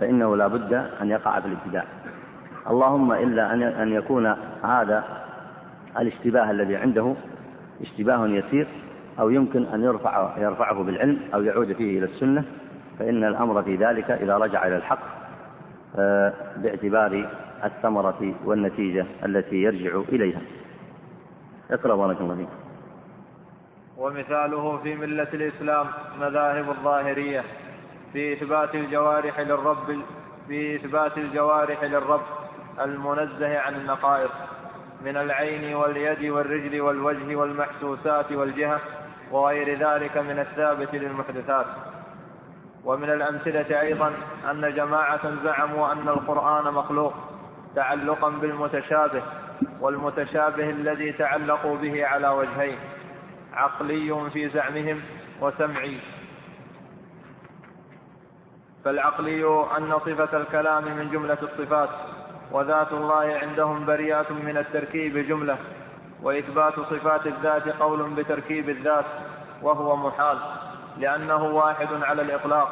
S1: فإنه لا بد أن يقع في الابتداع اللهم إلا أن يكون هذا الاشتباه الذي عنده اشتباه يسير أو يمكن أن يرفع يرفعه بالعلم أو يعود فيه إلى السنة فإن الأمر في ذلك إذا رجع إلى الحق آه، باعتبار الثمرة والنتيجة التي يرجع إليها. اقرأ بارك الله فيك.
S2: ومثاله في ملة الإسلام مذاهب الظاهرية في إثبات الجوارح للرب في إثبات الجوارح للرب المنزه عن النقائص من العين واليد والرجل والوجه والمحسوسات والجهة وغير ذلك من الثابت للمحدثات. ومن الأمثلة أيضا أن جماعة زعموا أن القرآن مخلوق تعلقا بالمتشابه والمتشابه الذي تعلقوا به على وجهين عقلي في زعمهم وسمعي. فالعقلي أن صفة الكلام من جملة الصفات وذات الله عندهم بريئة من التركيب جملة وإثبات صفات الذات قول بتركيب الذات وهو محال لأنه واحد على الإطلاق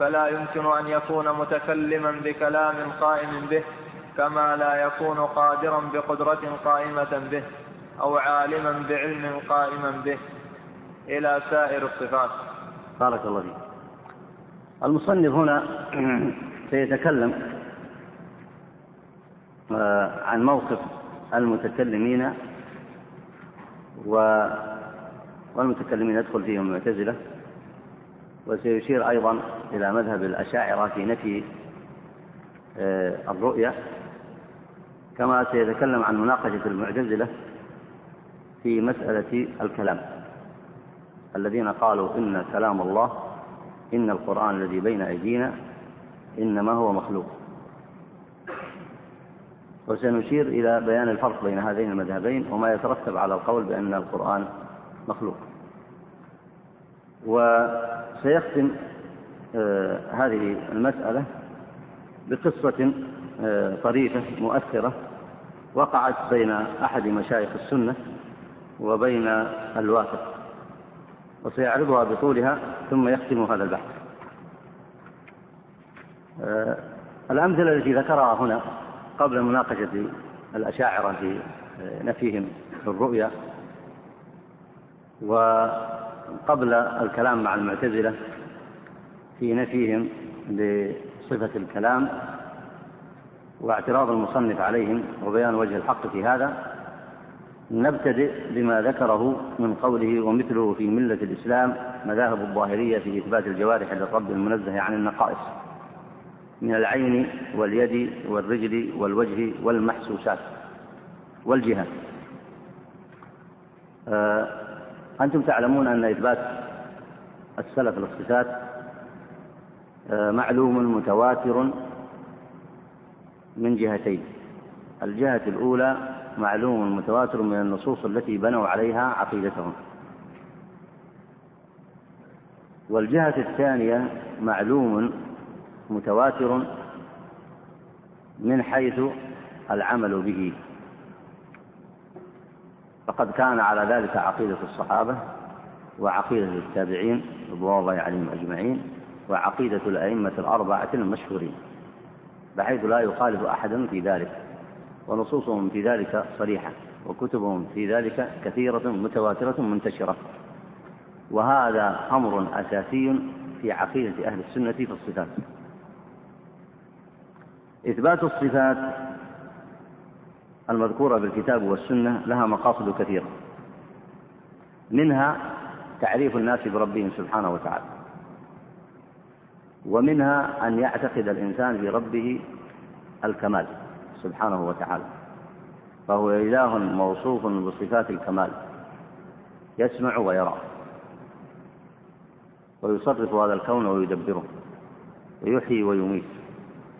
S2: فلا يمكن أن يكون متكلما بكلام قائم به كما لا يكون قادرا بقدرة قائمة به أو عالما بعلم قائما به. إلى سائر الصفات.
S1: بارك الله فيك. المصنف هنا سيتكلم آه، عن موقف المتكلمين والمتكلمين يدخل فيهم المعتزلة وسيشير أيضا إلى مذهب الأشاعرة في نفي آه، الرؤية كما سيتكلم عن مناقشة المعتزلة في مسألة الكلام الذين قالوا إن كلام الله إن القرآن الذي بين أيدينا إنما هو مخلوق. وسنشير إلى بيان الفرق بين هذين المذهبين وما يترتب على القول بأن القرآن مخلوق. وسيختم آه، هذه المسألة بقصة آه، طريفة مؤثرة وقعت بين أحد مشايخ السنة وبين الواثق وسيعرضها بطولها ثم يختم هذا البحث. آه، الأمثلة التي ذكرها هنا قبل مناقشة الأشاعرة في نفيهم في الرؤيا وقبل الكلام مع المعتزلة في نفيهم لصفة الكلام واعتراض المصنف عليهم وبيان وجه الحق في هذا نبتدئ بما ذكره من قوله ومثله في ملة الإسلام مذاهب الظاهرية في إثبات الجوارح للرب المنزه عن النقائص. من العين واليد والرجل والوجه والمحسوسات والجهة. آه، أنتم تعلمون أن إثبات السلف للصفات آه، معلوم متواتر من جهتين. الجهة الأولى معلوم متواتر من النصوص التي بنوا عليها عقيدتهم. والجهة الثانية معلوم متواتر من حيث العمل به. فقد كان على ذلك عقيدة الصحابة وعقيدة التابعين رضوان الله عليهم أجمعين وعقيدة الأئمة الأربعة المشهورين بحيث لا يخالف أحد في ذلك ونصوصهم في ذلك صريحة وكتبهم في ذلك كثيرة متواترة منتشرة. وهذا أمر أساسي في عقيدة أهل السنة في الصفات. إثبات الصفات المذكورة في الكتاب والسنة لها مقاصد كثيرة. منها تعريف الناس بربهم سبحانه وتعالى. ومنها أن يعتقد الإنسان بربه الكمال سبحانه وتعالى. فهو إله موصوف بصفات الكمال يسمع ويرى ويصرف هذا الكون ويدبره ويحيي ويميت.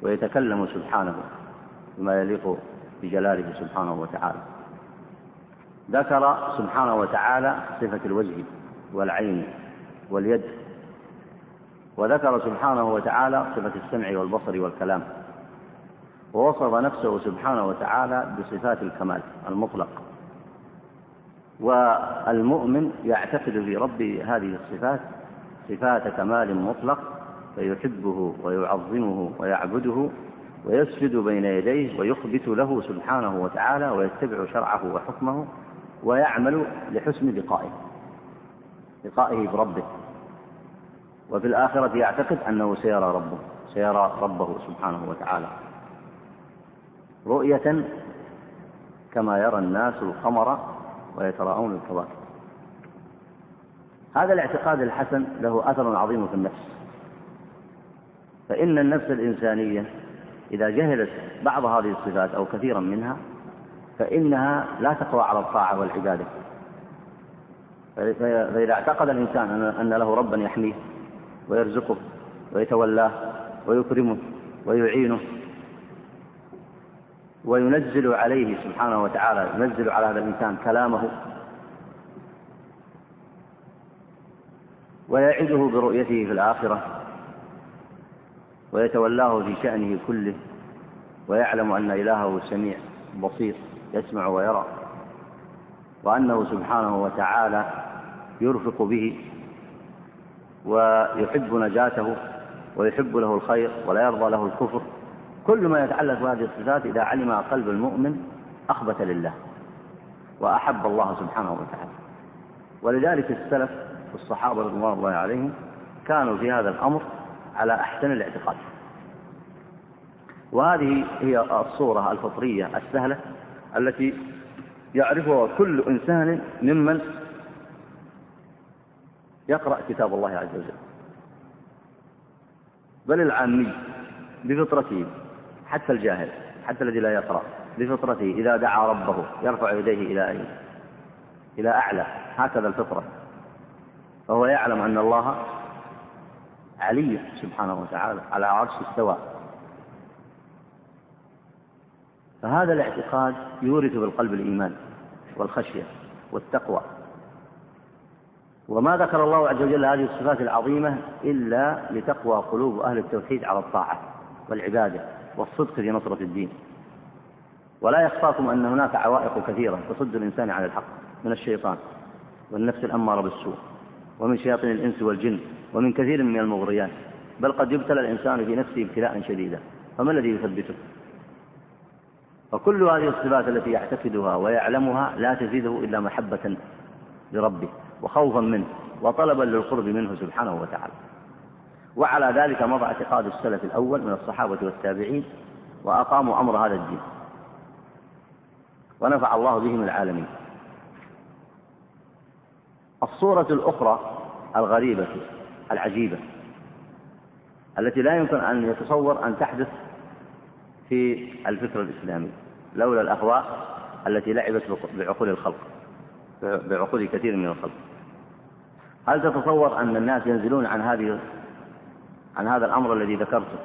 S1: ويتكلم سبحانه بما يليق بجلاله سبحانه وتعالى. ذكر سبحانه وتعالى صفة الوجه والعين واليد وذكر سبحانه وتعالى صفة السمع والبصر والكلام ووصف نفسه سبحانه وتعالى بصفات الكمال المطلق. والمؤمن يعتقد في ربه هذه الصفات صفات كمال مطلق فيحبه ويعظمه ويعبده ويسجد بين يديه ويخبت له سبحانه وتعالى ويتبع شرعه وحكمه ويعمل لحسن لقائه لقائه بربه. وفي الآخرة يعتقد أنه سيرى ربه سيرى ربه سبحانه وتعالى. رؤية كما يرى الناس القمر ويتراءون الكواكب. هذا الاعتقاد الحسن له أثر عظيم في النفس. فإن النفس الإنسانية إذا جهلت بعض هذه الصفات أو كثيرا منها فإنها لا تقوى على الطاعة والعبادة. فإذا اعتقد الإنسان أن له ربا يحميه ويرزقه ويتولاه ويكرمه ويعينه وينزل عليه سبحانه وتعالى ينزل على هذا الإنسان كلامه ويعده برؤيته في الآخرة ويتولاه في شأنه كله ويعلم أن إلهه سميع بصير يسمع ويرى وأنه سبحانه وتعالى يرفق به ويحب نجاته ويحب له الخير ولا يرضى له الكفر. كل ما يتعلق بهذه الصفات إذا علم قلب المؤمن أخبت لله وأحب الله سبحانه وتعالى. ولذلك السلف الصحابة رضوان الله عليهم كانوا في هذا الأمر على أحسن الاعتقاد. وهذه هي الصورة الفطرية السهلة التي يعرفها كل إنسان ممن يقرأ كتاب الله عز وجل. بل العامي بفطرته حتى الجاهل حتى الذي لا يقرأ بفطرته إذا دعا ربه يرفع يديه إلى أين؟ إلى أعلى. هكذا الفطرة. فهو يعلم أن الله علي سبحانه وتعالى على عرش استوى. فهذا الاعتقاد يورث بالقلب الإيمان والخشية والتقوى. وما ذكر الله عز وجل هذه الصفات العظيمة إلا لتقوى قلوب أهل التوحيد على الطاعة والعبادة والصدق في نصرة الدين. ولا يخفاكم أن هناك عوائق كثيرة تصد الإنسان عن الحق من الشيطان والنفس الأمارة بالسوء ومن شياطين الإنس والجن ومن كثير من المغريات بل قد يبتلى الإنسان في نفسه ابتلاء شديدا فما الذي يثبته؟ فكل هذه الصفات التي يعتقدها ويعلمها لا تزيده إلا محبة لربه وخوفا منه وطلبا للقرب منه سبحانه وتعالى. وعلى ذلك مضى اعتقاد السلف الأول من الصحابة والتابعين وأقاموا أمر هذا الدين. ونفع الله بهم العالمين. الصورة الأخرى الغريبة العجيبة التي لا يمكن أن يتصور أن تحدث في الفكر الإسلامي لولا الأهواء التي لعبت بعقول الخلق بعقول كثير من الخلق. هل تتصور أن الناس ينزلون عن هذه عن هذا الأمر الذي ذكرته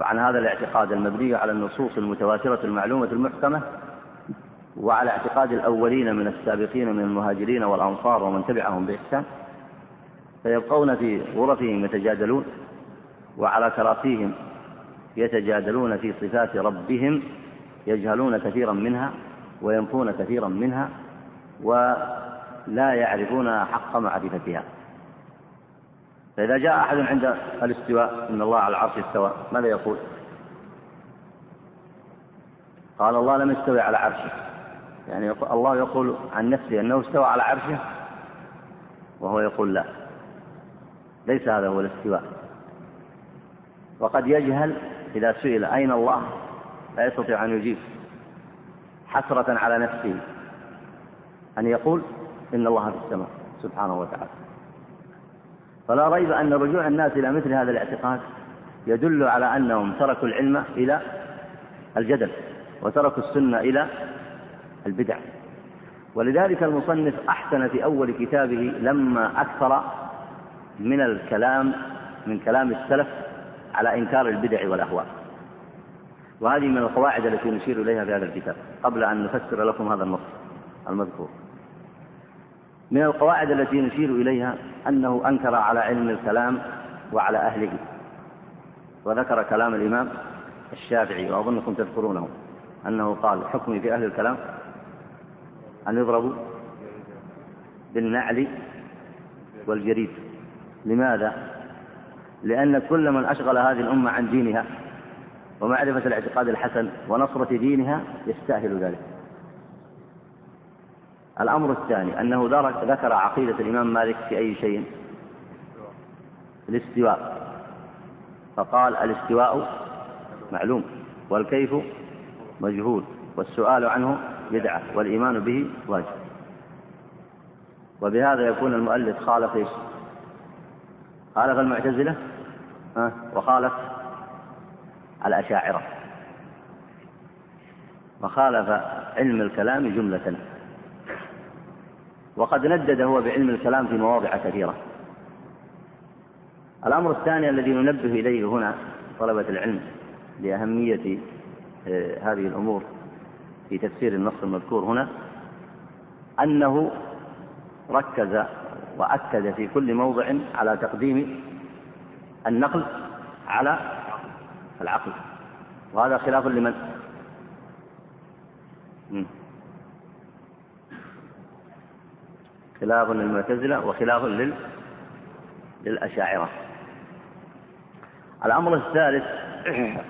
S1: وعن هذا الاعتقاد المبني على النصوص المتواترة المعلومة المحكمة وعلى اعتقاد الأولين من السابقين من المهاجرين والأنصار ومن تبعهم بإحسان؟ فيبقون في غرفهم يتجادلون وعلى كراسيهم يتجادلون في صفات ربهم يجهلون كثيرا منها وينفون كثيرا منها ولا يعرفون حق معرفتها. فإذا جاء أحد عند الاستواء إن الله على العرش استوى ماذا يقول؟ قال الله لم يستوي على عرشه. يعني الله يقول عن نفسه أنه استوى على عرشه وهو يقول لا. ليس هذا هو الاستواء. وقد يجهل إذا سئل أين الله؟ لا يستطيع أن يجيب. حسرة على نفسه. أن يقول إن الله في السماء سبحانه وتعالى. فلا ريب أن رجوع الناس إلى مثل هذا الاعتقاد يدل على أنهم تركوا العلم إلى الجدل وتركوا السنة إلى البدع. ولذلك المصنف أحسن في أول كتابه لما أكثر من الكلام من كلام السلف على إنكار البدع والأهواء. وهذه من القواعد التي نشير إليها في هذا الكتاب قبل أن نفسر لكم هذا النص المذكور. من القواعد التي نشير إليها أنه أنكر على علم الكلام وعلى أهله. وذكر كلام الإمام الشافعي وأظنكم تذكرونه أنه قال حكمي في أهل الكلام أن يضربوا بالنعل والجريد. لماذا؟ لأن كل من أشغل هذه الأمة عن دينها ومعرفة الاعتقاد الحسن ونصرة دينها يستاهل ذلك الأمر الثاني أنه ذكر عقيدة الإمام مالك في أي شيء الاستواء فقال الاستواء معلوم والكيف مجهول والسؤال عنه بدعة والإيمان به واجب وبهذا يكون المؤلف خالف؟ خالف المعتزلة؟ وخالف الأشاعرة. وخالف علم الكلام جملة. وقد ندد هو بعلم الكلام في مواضع كثيرة. الأمر الثاني الذي ننبه إليه هنا طلبة العلم لأهمية آه، هذه الأمور في تفسير النص المذكور هنا أنه ركز وأكد في كل موضع على تقديم النقل على العقل. وهذا خلاف لمن؟ خلاف للمعتزلة وخلاف لل للأشاعرة. الأمر الثالث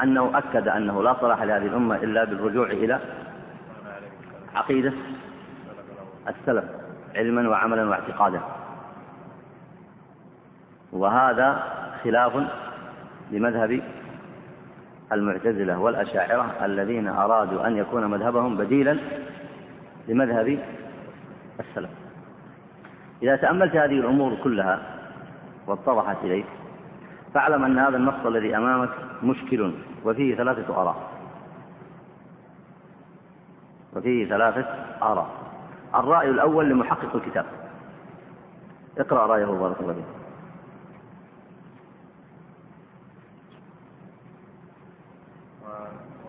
S1: أنه أكد أنه لا صلاح لهذه الأمة إلا بالرجوع إلى عقيدة السلف علما وعملا واعتقادا. وهذا خلاف لمذهب المعتزلة والأشاعرة الذين أرادوا أن يكون مذهبهم بديلا لمذهب السلف. إذا تأملت هذه الأمور كلها واتضحت إليك فاعلم أن هذا النص الذي أمامك مشكل وفيه ثلاثة آراء. وفيه ثلاثة آراء. الرأي الأول لمحقق الكتاب. اقرأ رأيه بارك الله فيك.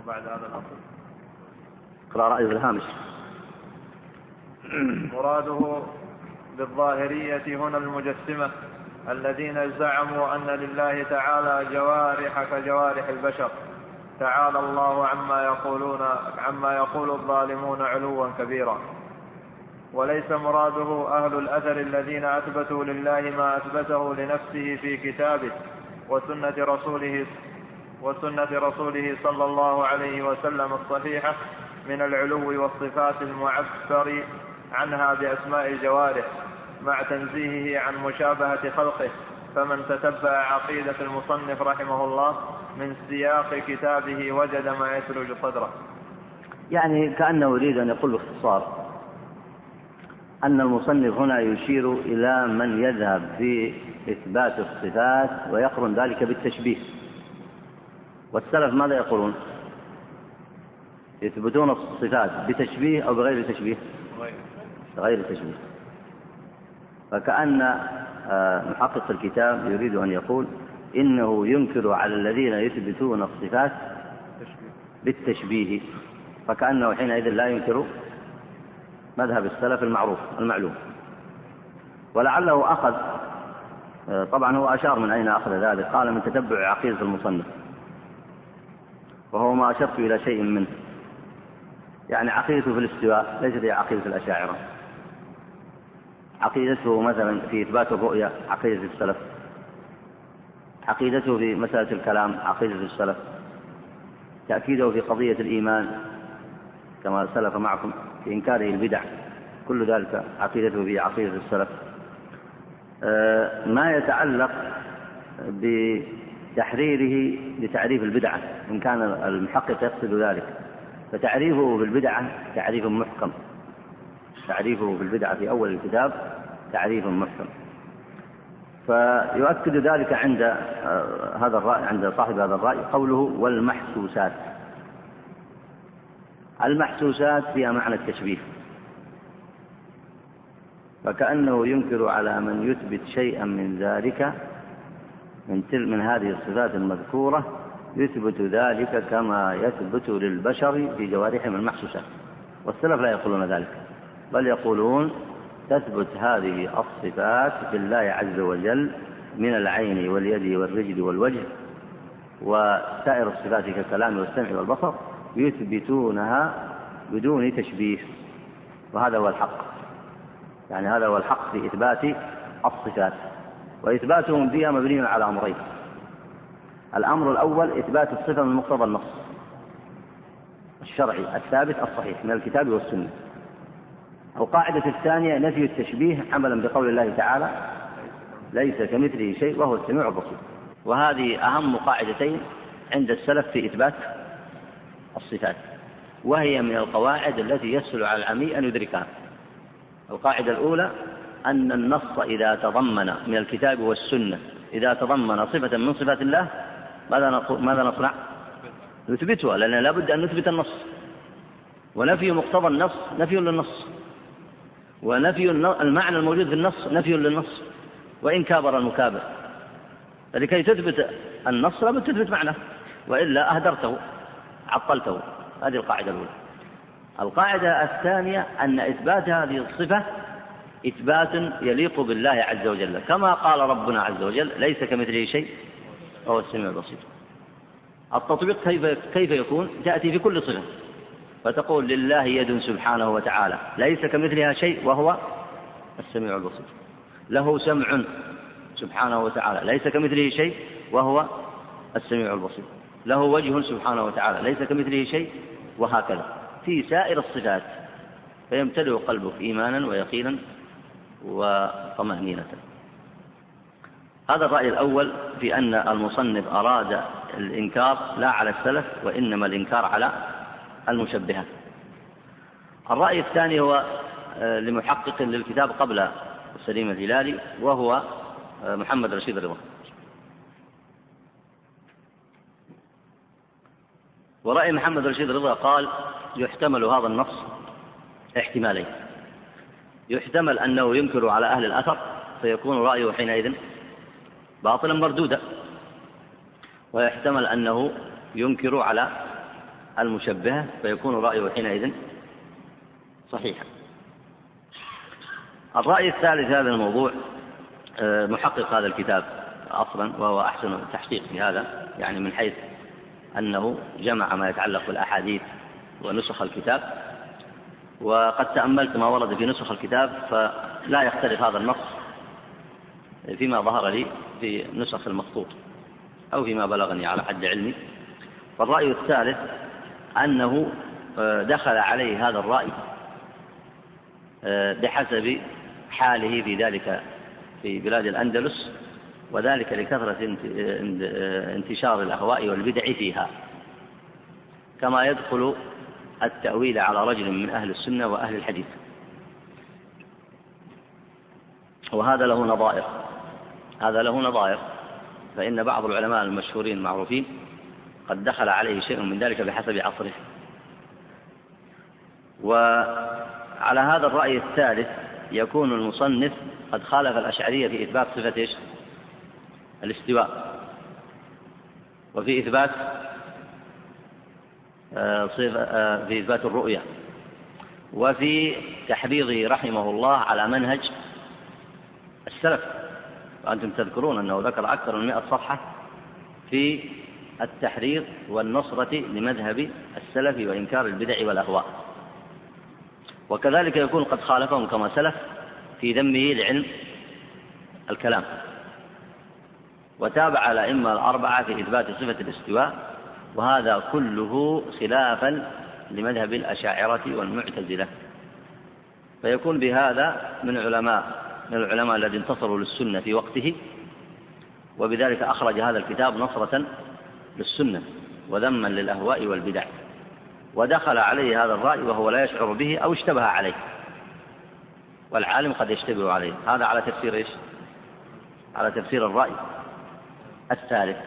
S2: وبعد هذا الأصل.
S1: اقرأ رأيه الهامش.
S2: مراده بالظاهرية هنا المجسمة الذين زعموا أن لله تعالى جوارح كجوارح البشر. تعالى الله عما يقولون عما يقول الظالمون علوا كبيرا. وليس مراده أهل الأثر الذين أثبتوا لله ما أثبته لنفسه في كتابه وسنة رسوله وسنة رسوله صلى الله عليه وسلم الصحيحة من العلو والصفات المعبر عنها بأسماء الجوارح مع تنزيهه عن مشابهة خلقه. فمن تتبع عقيدة المصنف رحمه الله من سياق كتابه وجد ما يثلج صدره.
S1: يعني كأنه يريد أن يقول باختصار أن المصنف هنا يشير إلى من يذهب في إثبات الصفات ويقرن ذلك بالتشبيه. والسلف ماذا يقولون؟ يثبتون الصفات بتشبيه أو بغير تشبيه؟ بغير تشبيه. فكأن آه، محقق الكتاب يريد أن يقول إنه ينكر على الذين يثبتون الصفات بالتشبيه. فكأنه حينئذ لا ينكر مذهب السلف المعروف المعلوم. ولعله أخذ آه، طبعا هو أشار من أين أخذ ذلك؟ قال من تتبع عقيدة المصنف. وهو ما أشرت إلى شيء منه. يعني عقيدته في الاستواء ليست هي عقيدة الأشاعرة. عقيدته مثلا في إثبات الرؤية عقيدة السلف. عقيدته في مسألة الكلام عقيدة السلف. تأكيده في قضية الإيمان كما سلف معكم في إنكاره البدع. كل ذلك عقيدته في عقيدة السلف. آه، ما يتعلق بتحريره لتعريف البدعة إن كان المحقق يقصد ذلك. فتعريفه بالبدعة تعريف محكم. تعريفه بالبدعة في أول الكتاب تعريف محكم. فيؤكد ذلك عند آه، هذا الرأي عند صاحب هذا الرأي قوله والمحسوسات. المحسوسات فيها معنى التشبيه. فكأنه ينكر على من يثبت شيئا من ذلك من من هذه الصفات المذكورة يثبت ذلك كما يثبت للبشر في جوارحهم المحسوسات والسلف لا يقولون ذلك بل يقولون تثبت هذه الصفات في الله عز وجل من العين واليد والرجل والوجه وسائر الصفات كالكلام والسمع والبصر يثبتونها بدون تشبيه وهذا هو الحق. يعني هذا هو الحق في إثبات الصفات. وإثباتهم فيها مبني على أمرين. الأمر الأول إثبات الصفة من مقتضى النص. الشرعي الثابت الصحيح من الكتاب والسنة. القاعدة الثانية نفي التشبيه عملا بقول الله تعالى ليس كمثله شيء وهو السميع البصير. وهذه أهم قاعدتين عند السلف في إثبات الصفات. وهي من القواعد التي يسهل على العمي أن يدركها. القاعدة الأولى أن النص إذا تضمن من الكتاب والسنة إذا تضمن صفة من صفات الله ماذا ماذا نصنع؟ نثبتها لأن لابد أن نثبت النص. ونفي مقتضى النص نفي للنص. ونفي المعنى الموجود في النص نفي للنص. وإن كابر المكابر. فلكي تثبت النص لابد تثبت معناه وإلا أهدرته عطلته. هذه القاعدة الأولى. القاعدة الثانية أن إثبات هذه الصفة إثبات يليق بالله عز وجل. كما قال ربنا عز وجل ليس كمثله شيء وهو السميع البصير. التطبيق كيف كيف يكون؟ تأتي في كل صفة. فتقول لله يد سبحانه وتعالى ليس كمثلها شيء وهو السميع البصير. له سمع سبحانه وتعالى ليس كمثله شيء وهو السميع البصير. له وجه سبحانه وتعالى ليس كمثله شيء وهكذا. في سائر الصفات فيمتلئ قلبك إيمانا ويقينا وطمأنينة. هذا الرأي الأول في أن المصنف أراد الإنكار لا على السلف وإنما الإنكار على المشبهة الرأي الثاني هو آه، لمحقق للكتاب قبل سليم الهلالي وهو آه، محمد رشيد رضا ورأي محمد رشيد رضا قال يحتمل هذا النص احتمالين. يحتمل أنه ينكر على أهل الأثر فيكون رأيه حينئذ باطلا مردودا. ويحتمل أنه ينكر على المشبهة فيكون رأيه حينئذ صحيحا. الرأي الثالث هذا الموضوع آه، محقق هذا الكتاب أصلا وهو أحسن التحقيق في هذا يعني من حيث أنه جمع ما يتعلق بالأحاديث ونسخ الكتاب. وقد تأملت ما ورد في نسخ الكتاب فلا يختلف هذا النص فيما ظهر لي في نسخ المخطوط أو فيما بلغني على حد علمي. فالرأي الثالث أنه آه، دخل عليه هذا الرأي آه، بحسب حاله في ذلك في بلاد الأندلس وذلك لكثرة آه، انتشار الأهواء والبدع فيها. كما يدخل التأويل على رجل من أهل السنة وأهل الحديث. وهذا له نظائر. هذا له نظائر. فإن بعض العلماء المشهورين المعروفين قد دخل عليه شيء من ذلك بحسب عصره. وعلى هذا الرأي الثالث يكون المصنف قد خالف الأشعرية في إثبات صفة إيش؟ الاستواء. وفي إثبات صفة آه، في إثبات الرؤية. وفي تحريضه رحمه الله على منهج السلف. وأنتم تذكرون أنه ذكر أكثر من مئة صفحة في التحريض والنصرة لمذهب السلف وإنكار البدع والأهواء. وكذلك يكون قد خالفهم كما سلف في ذمه لعلم الكلام. وتابع الأئمة الأربعة في إثبات صفة الاستواء وهذا كله خلافا لمذهب الأشاعرة والمعتزلة. فيكون بهذا من علماء من العلماء الذين انتصروا للسنة في وقته وبذلك أخرج هذا الكتاب نصرة للسنة وذما للأهواء والبدع. ودخل عليه هذا الرأي وهو لا يشعر به أو اشتبه عليه. والعالم قد يشتبه عليه. هذا على تفسير إيش؟ على تفسير الرأي الثالث.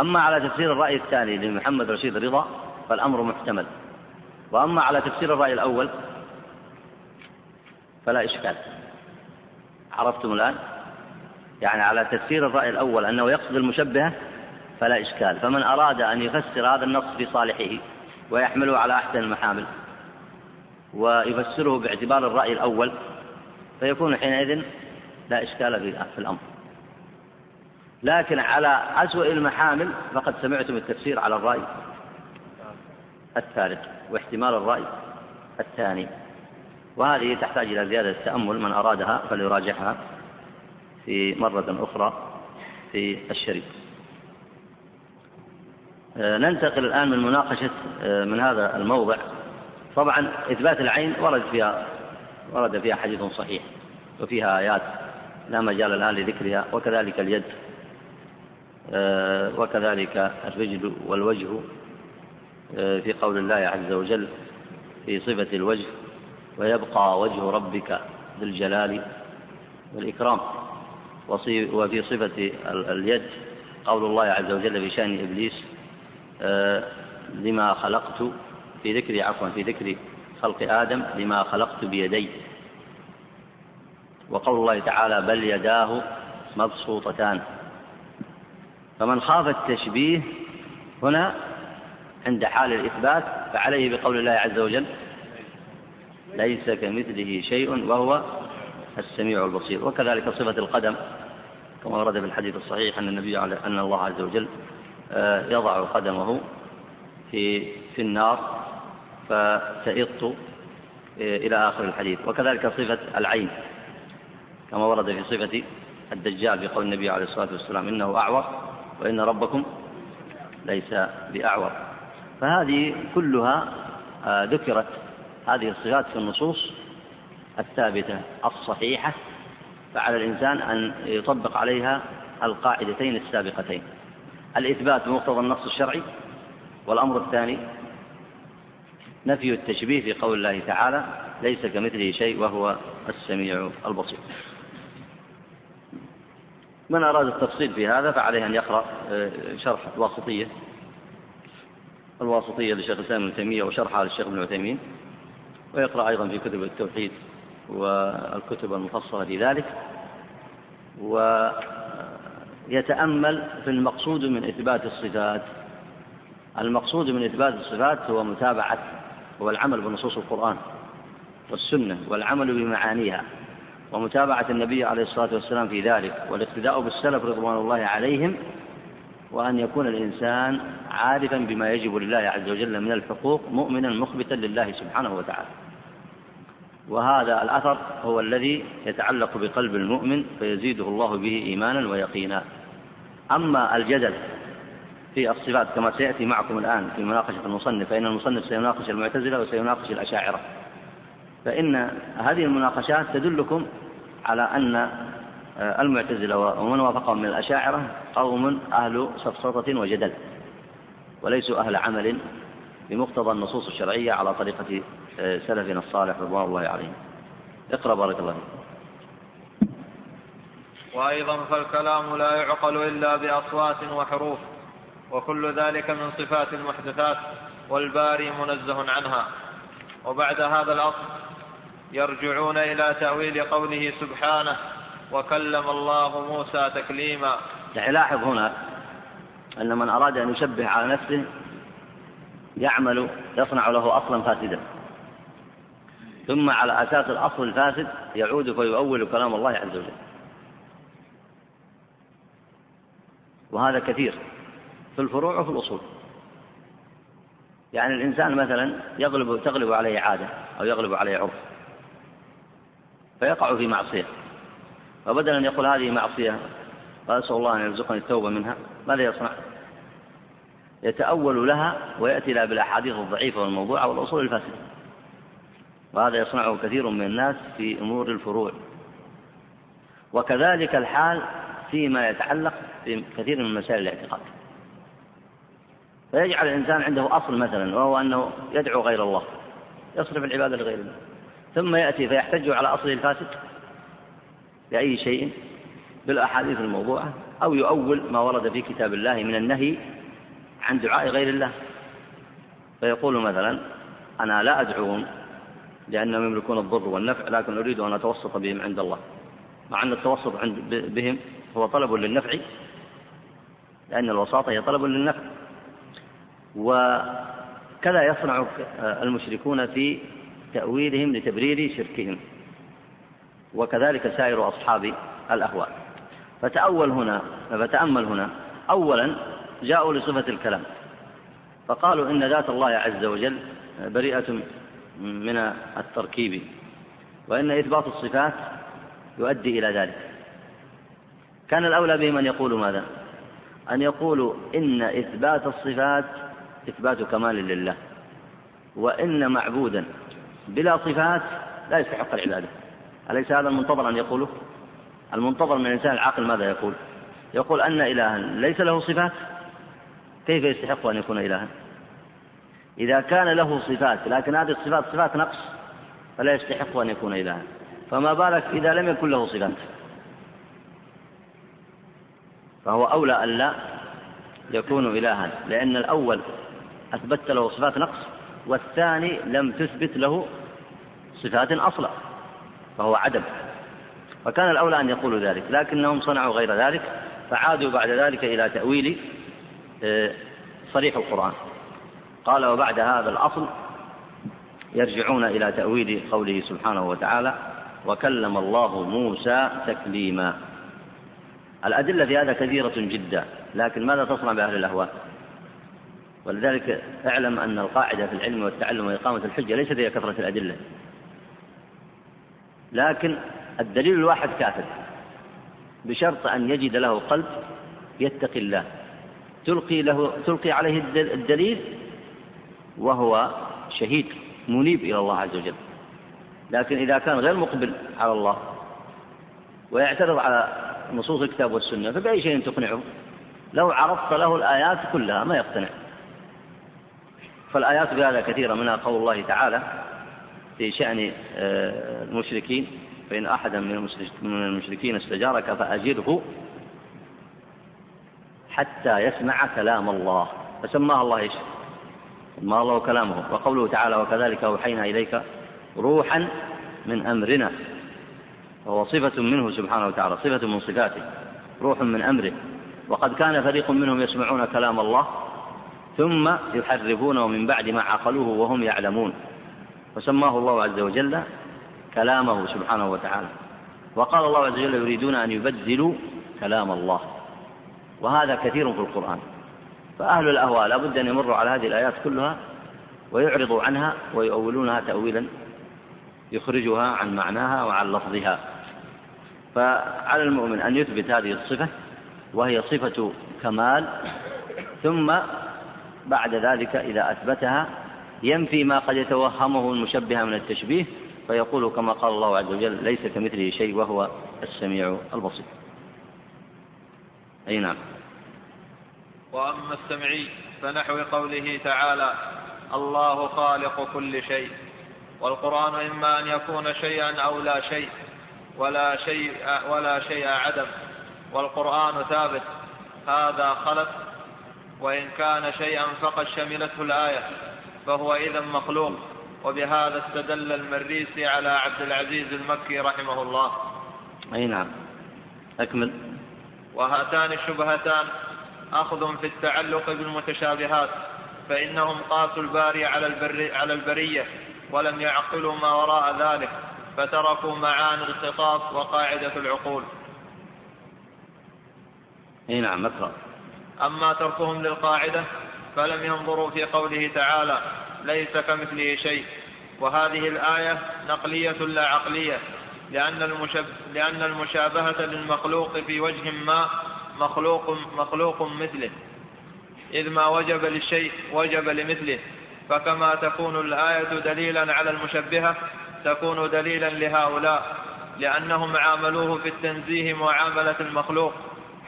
S1: أما على تفسير الرأي الثاني لمحمد رشيد رضا فالأمر محتمل. وأما على تفسير الرأي الأول فلا إشكال. عرفتم الآن؟ يعني على تفسير الرأي الأول أنه يقصد المشبهة فلا إشكال. فمن أراد أن يفسر هذا النص في صالحه ويحمله على أحسن المحامل ويفسره باعتبار الرأي الأول فيكون حينئذ لا إشكال في الأمر. لكن على أسوأ المحامل فقد سمعتم التفسير على الرأي الثالث واحتمال الرأي الثاني وهذه تحتاج إلى زيادة تأمل من أرادها فليراجعها في مرة أخرى في الشريط. آه، ننتقل الآن من مناقشة آه، من هذا الموضع. طبعا إثبات العين ورد فيها ورد فيها حديث صحيح وفيها آيات لا مجال الآن لذكرها وكذلك اليد. وكذلك الرجل والوجه في قول الله عز وجل في صفة الوجه ويبقى وجه ربك ذي الجلال والإكرام. وفي صفة اليد قول الله عز وجل في شأن إبليس آه، لما خلقت في ذكر عفوا في ذكر خلق آدم لما خلقت بيدي. وقول الله تعالى بل يداه مبسوطتان. فمن خاف التشبيه هنا عند حال الإثبات فعليه بقول الله عز وجل ليس كمثله شيء وهو السميع البصير. وكذلك صفة القدم كما ورد في الحديث الصحيح أن النبي أن الله عز وجل آه، يضع قدمه في في النار فتئط آه، إلى آخر الحديث. وكذلك صفة العين كما ورد في صفة الدجال في قول النبي عليه الصلاة والسلام إنه أعور. وإن ربكم ليس بأعور. فهذه كلها آه، ذكرت هذه الصفات في النصوص الثابتة الصحيحة فعلى الإنسان أن يطبق عليها القاعدتين السابقتين. الإثبات بمقتضى النص الشرعي والأمر الثاني نفي التشبيه في قول الله تعالى ليس كمثله شيء وهو السميع البصير. من أراد التفصيل في هذا فعليه أن يقرأ آه، شرح الواسطية. الواسطية لشيخ الإسلام ابن تيمية وشرحها للشيخ ابن عثيمين. ويقرأ أيضا في كتب التوحيد والكتب المفصلة في ذلك. ويتأمل في المقصود من إثبات الصفات. المقصود من إثبات الصفات هو متابعة هو العمل بنصوص القرآن والسنة والعمل بمعانيها. ومتابعة النبي عليه الصلاة والسلام في ذلك والاقتداء بالسلف رضوان الله عليهم وأن يكون الإنسان عارفا بما يجب لله عز وجل من الحقوق مؤمنا مخبتا لله سبحانه وتعالى. وهذا الأثر هو الذي يتعلق بقلب المؤمن فيزيده الله به إيمانا ويقينا. أما الجدل في الصفات كما سيأتي معكم الآن في مناقشة المصنف فإن المصنف سيناقش المعتزلة وسيناقش الأشاعرة. فإن هذه المناقشات تدلكم على أن المعتزلة ومن وافقهم من الأشاعرة قوم أهل سفسطة وجدل وليسوا أهل عمل بمقتضى النصوص الشرعية على طريقة آه، سلفنا الصالح رضوان الله عليهم. اقرأ بارك الله فيك.
S2: وأيضا فالكلام لا يعقل إلا بأصوات وحروف وكل ذلك من صفات المحدثات والباري منزه عنها. وبعد هذا الأصل يرجعون إلى تأويل قوله سبحانه وكلم الله موسى تكليما.
S1: لاحظ هنا أن من أراد أن يشبه على نفسه يعمل يصنع له أصلا فاسدا. ثم على أساس الأصل الفاسد يعود فيؤول كلام الله عز وجل. وهذا كثير في الفروع وفي الأصول. يعني الإنسان مثلا يغلب تغلب عليه عادة أو يغلب عليه عرف. فيقع في معصية. فبدل أن يقول هذه معصية وأسأل الله أن يرزقني التوبة منها ماذا يصنع؟ يتأول لها ويأتي لها بالأحاديث الضعيفة والموضوعة والأصول الفاسدة. وهذا يصنعه كثير من الناس في أمور الفروع. وكذلك الحال فيما يتعلق بكثير من مسائل الاعتقاد. فيجعل الإنسان عنده أصل مثلا وهو أنه يدعو غير الله يصرف العبادة لغير الله. ثم يأتي فيحتج على أصله الفاسد بأي شيء بالأحاديث الموضوعة أو يؤول ما ورد في كتاب الله من النهي عن دعاء غير الله. فيقول مثلا أنا لا أدعوهم لأنهم يملكون الضر والنفع لكن أريد أن أتوسط بهم عند الله. مع أن التوسط عند بهم هو طلب للنفع لأن الوساطة هي طلب للنفع. وكذا يصنع المشركون في تأويلهم لتبرير شركهم. وكذلك سائر أصحاب الأهواء. فتأول هنا فتأمل هنا. أولا جاءوا لصفة الكلام. فقالوا إن ذات الله عز وجل بريئة من التركيب. وإن إثبات الصفات يؤدي إلى ذلك. كان الأولى بهم أن يقولوا ماذا؟ أن يقولوا إن إثبات الصفات إثبات كمال لله. وإن معبودا بلا صفات لا يستحق العبادة أليس هذا المنتظر أن يقوله؟ المنتظر من الإنسان العاقل ماذا يقول؟ يقول أن إلها ليس له صفات كيف يستحق أن يكون إلها؟ إذا كان له صفات لكن هذه الصفات صفات نقص فلا يستحق أن يكون إلها فما بالك إذا لم يكن له صفات فهو أولى أن لا يكون إلها لأن الأول أثبت له صفات نقص والثاني لم تثبت له صفات أصلا فهو عدم. فكان الأولى أن يقولوا ذلك لكنهم صنعوا غير ذلك فعادوا بعد ذلك إلى تأويل آه، صريح القرآن. قال وبعد هذا الأصل يرجعون إلى تأويل قوله سبحانه وتعالى وكلم الله موسى تكليما الأدلة في هذا كثيرة جدا لكن ماذا تصنع بأهل الأهواء؟ ولذلك اعلم أن القاعدة في العلم والتعلم وإقامة الحجة ليست هي كثرة الأدلة. لكن الدليل الواحد كافر بشرط أن يجد له قلب يتقي الله. تلقي له تلقي عليه الدليل وهو شهيد منيب إلى الله عز وجل. لكن إذا كان غير مقبل على الله ويعترض على نصوص الكتاب والسنة فبأي شيء تقنعه؟ لو عرضت له الآيات كلها ما يقتنع. فالآيات بهذا كثيرة منها قول الله تعالى في شأن آه، المشركين فإن أحدا من المشركين استجارك فأجره حتى يسمع كلام الله. فسماها الله إيش؟ سماها الله كلامه. وقوله تعالى وكذلك أوحينا إليك روحا من أمرنا وهو صفة منه سبحانه وتعالى صفة من صفاته روح من أمره. وقد كان فريق منهم يسمعون كلام الله ثم يحرفونه من بعد ما عقلوه وهم يعلمون. وسماه الله عز وجل كلامه سبحانه وتعالى. وقال الله عز وجل يريدون أن يبدلوا كلام الله. وهذا كثير في القرآن. فأهل الأهواء لابد أن يمروا على هذه الآيات كلها ويعرضوا عنها ويؤولونها تأويلا يخرجها عن معناها وعن لفظها. فعلى المؤمن أن يثبت هذه الصفة وهي صفة كمال ثم بعد ذلك إذا أثبتها ينفي ما قد يتوهمه المشبه من التشبيه فيقول كما قال الله عز وجل ليس كمثله شيء وهو السميع البصير. أي نعم.
S2: وأما السمعي فنحو قوله تعالى الله خالق كل شيء والقرآن إما أن يكون شيئا أو لا شيء ولا شيء ولا شيء عدم والقرآن ثابت هذا خلق وإن كان شيئا فقد شملته الآية فهو إذا مخلوق. وبهذا استدل المريسي على عبد العزيز المكي رحمه الله.
S1: أي نعم. أكمل.
S2: وهاتان الشبهتان أخذ في التعلق بالمتشابهات فإنهم قاسوا الباري على, البر على البرية ولم يعقلوا ما وراء ذلك فتركوا معاني الخطاب وقاعدة العقول.
S1: أي نعم أقرأ.
S2: أما تركهم للقاعدة فلم ينظروا في قوله تعالى ليس كمثله شيء. وهذه الآية نقلية لا عقلية لأن, المشب... لأن المشابهة للمخلوق في وجه ما مخلوق مخلوق مثله. إذ ما وجب للشيء وجب لمثله. فكما تكون الآية دليلا على المشبهة تكون دليلا لهؤلاء لأنهم عاملوه في التنزيه معاملة المخلوق.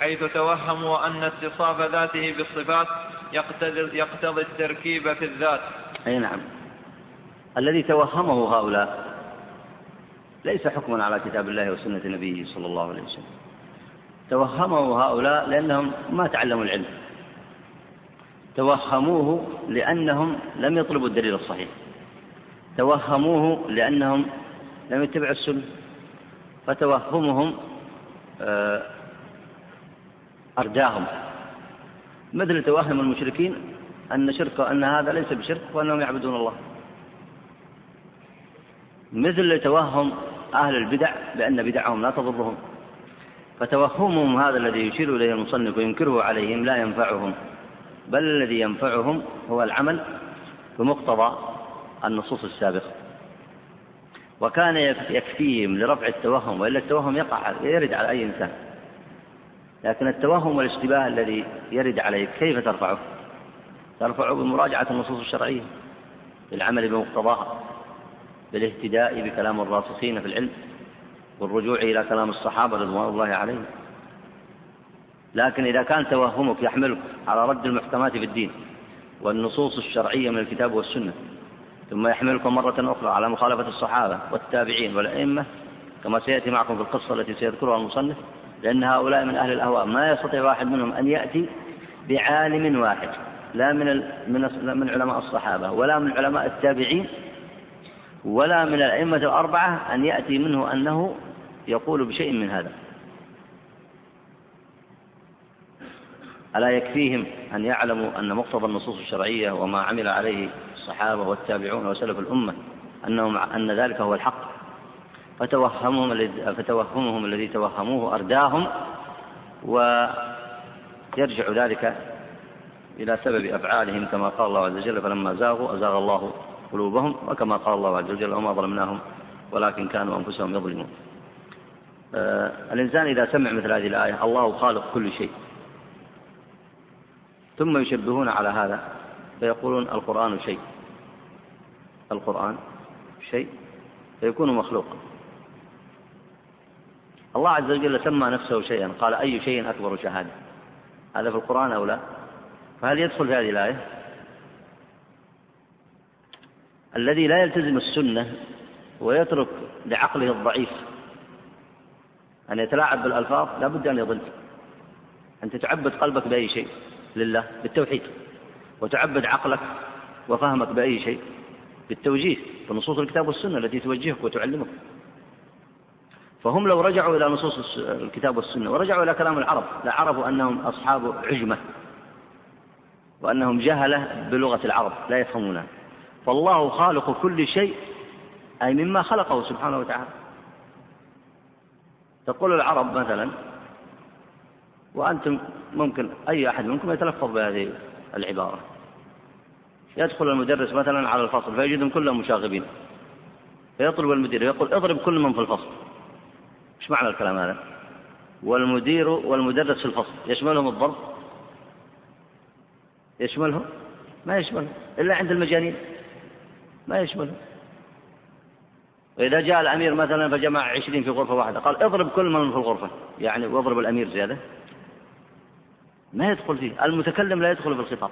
S2: حيث توهموا أن اتصاف ذاته بالصفات يقتضي, يقتضي التركيب في الذات.
S1: أي نعم. الذي توهمه هؤلاء ليس حكما على كتاب الله وسنة نبيه صلى الله عليه وسلم. توهمه هؤلاء لأنهم ما تعلموا العلم. توهموه لأنهم لم يطلبوا الدليل الصحيح. توهموه لأنهم لم يتبعوا السنة. فتوهمهم آه، أرداهم مثل توهم المشركين أن شرك أن هذا ليس بشرك وأنهم يعبدون الله. مثل توهم أهل البدع بأن بدعهم لا تضرهم. فتوهمهم هذا الذي يشير إليه المصنف وينكره عليهم لا ينفعهم. بل الذي ينفعهم هو العمل بمقتضى النصوص السابقة. وكان يكفيهم لرفع التوهم وإلا التوهم يقع يرد على أي إنسان. لكن التوهم والاشتباه الذي يرد عليك كيف ترفعه؟ ترفعه بمراجعة النصوص الشرعية بالعمل بمقتضاها بالاهتداء بكلام الراسخين في العلم والرجوع إلى كلام الصحابة رضوان الله عليهم لكن إذا كان توهمك يحملك على رد المحكمات في الدين والنصوص الشرعية من الكتاب والسنة ثم يحملك مرة أخرى على مخالفة الصحابة والتابعين والأئمة كما سيأتي معكم في القصة التي سيذكرها المصنف لأن هؤلاء من أهل الأهواء ما يستطيع واحد منهم أن يأتي بعالم واحد لا من من من علماء الصحابة ولا من علماء التابعين ولا من الأئمة الأربعة أن يأتي منه أنه يقول بشيء من هذا. ألا يكفيهم أن يعلموا أن مقتضى النصوص الشرعية وما عمل عليه الصحابة والتابعون وسلف الأمة أنهم أن ذلك هو الحق؟ فتوهمهم فتوهمهم الذي توهموه أرداهم ويرجع ذلك إلى سبب أفعالهم كما قال الله عز وجل فلما زاغوا أزاغ الله قلوبهم وكما قال الله عز وجل وما ظلمناهم ولكن كانوا أنفسهم يظلمون. آه الإنسان إذا سمع مثل هذه الآية الله خالق كل شيء. ثم يشبهون على هذا فيقولون القرآن شيء. القرآن شيء فيكون مخلوقا الله عز وجل سمى نفسه شيئا قال أي شيء أكبر شهادة؟ هذا في القرآن أو لا؟ فهل يدخل في هذه الآية؟ الذي لا يلتزم السنة ويترك لعقله الضعيف أن يتلاعب بالألفاظ لا بد أن يضل. أنت تعبد قلبك بأي شيء؟ لله بالتوحيد. وتعبد عقلك وفهمك بأي شيء؟ بالتوجيه بنصوص الكتاب والسنة التي توجهك وتعلمك. فهم لو رجعوا إلى نصوص الكتاب والسنة ورجعوا إلى كلام العرب لعرفوا أنهم أصحاب عجمة وأنهم جهلة بلغة العرب لا يفهمونها. فالله خالق كل شيء أي مما خلقه سبحانه وتعالى. تقول العرب مثلا وأنتم ممكن أي أحد منكم يتلفظ بهذه العبارة. يدخل المدرس مثلا على الفصل فيجدهم كلهم مشاغبين. فيطلب المدير يقول اضرب كل من في الفصل. إيش معنى الكلام هذا؟ والمدير والمدرس في الفصل يشملهم الضرب؟ يشملهم؟ ما يشملهم إلا عند المجانين. ما يشملهم. وإذا جاء الأمير مثلا فجمع عشرين في غرفة واحدة قال اضرب كل من في الغرفة يعني واضرب الأمير زيادة. ما يدخل فيه المتكلم لا يدخل في الخطاب.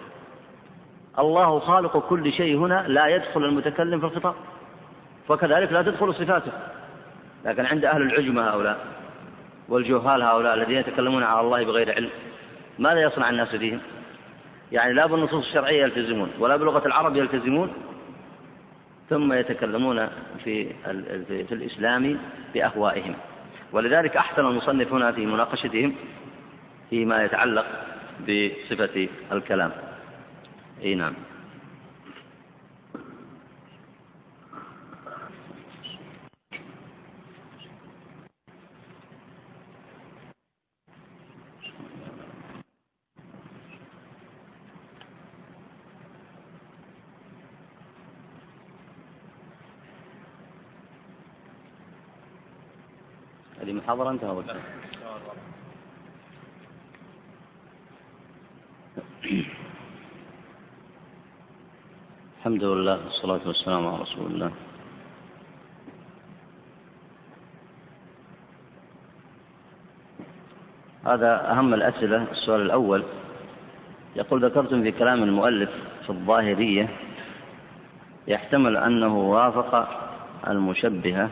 S1: الله خالق كل شيء هنا لا يدخل المتكلم في الخطاب. فكذلك لا تدخل صفاته. لكن عند أهل العجمة هؤلاء والجهال هؤلاء الذين يتكلمون على الله بغير علم ماذا يصنع الناس فيهم؟ يعني لا بالنصوص الشرعية يلتزمون ولا بلغة العرب يلتزمون ثم يتكلمون في في الإسلام بأهوائهم. ولذلك أحسن المصنف هنا في مناقشتهم فيما يتعلق بصفة الكلام. إي نعم. هذه محاضرة انتهى وقتها الحمد لله والصلاة والسلام على رسول الله. هذا أهم الأسئلة السؤال الأول. يقول ذكرتم في كلام المؤلف في الظاهرية يحتمل أنه وافق المشبهة.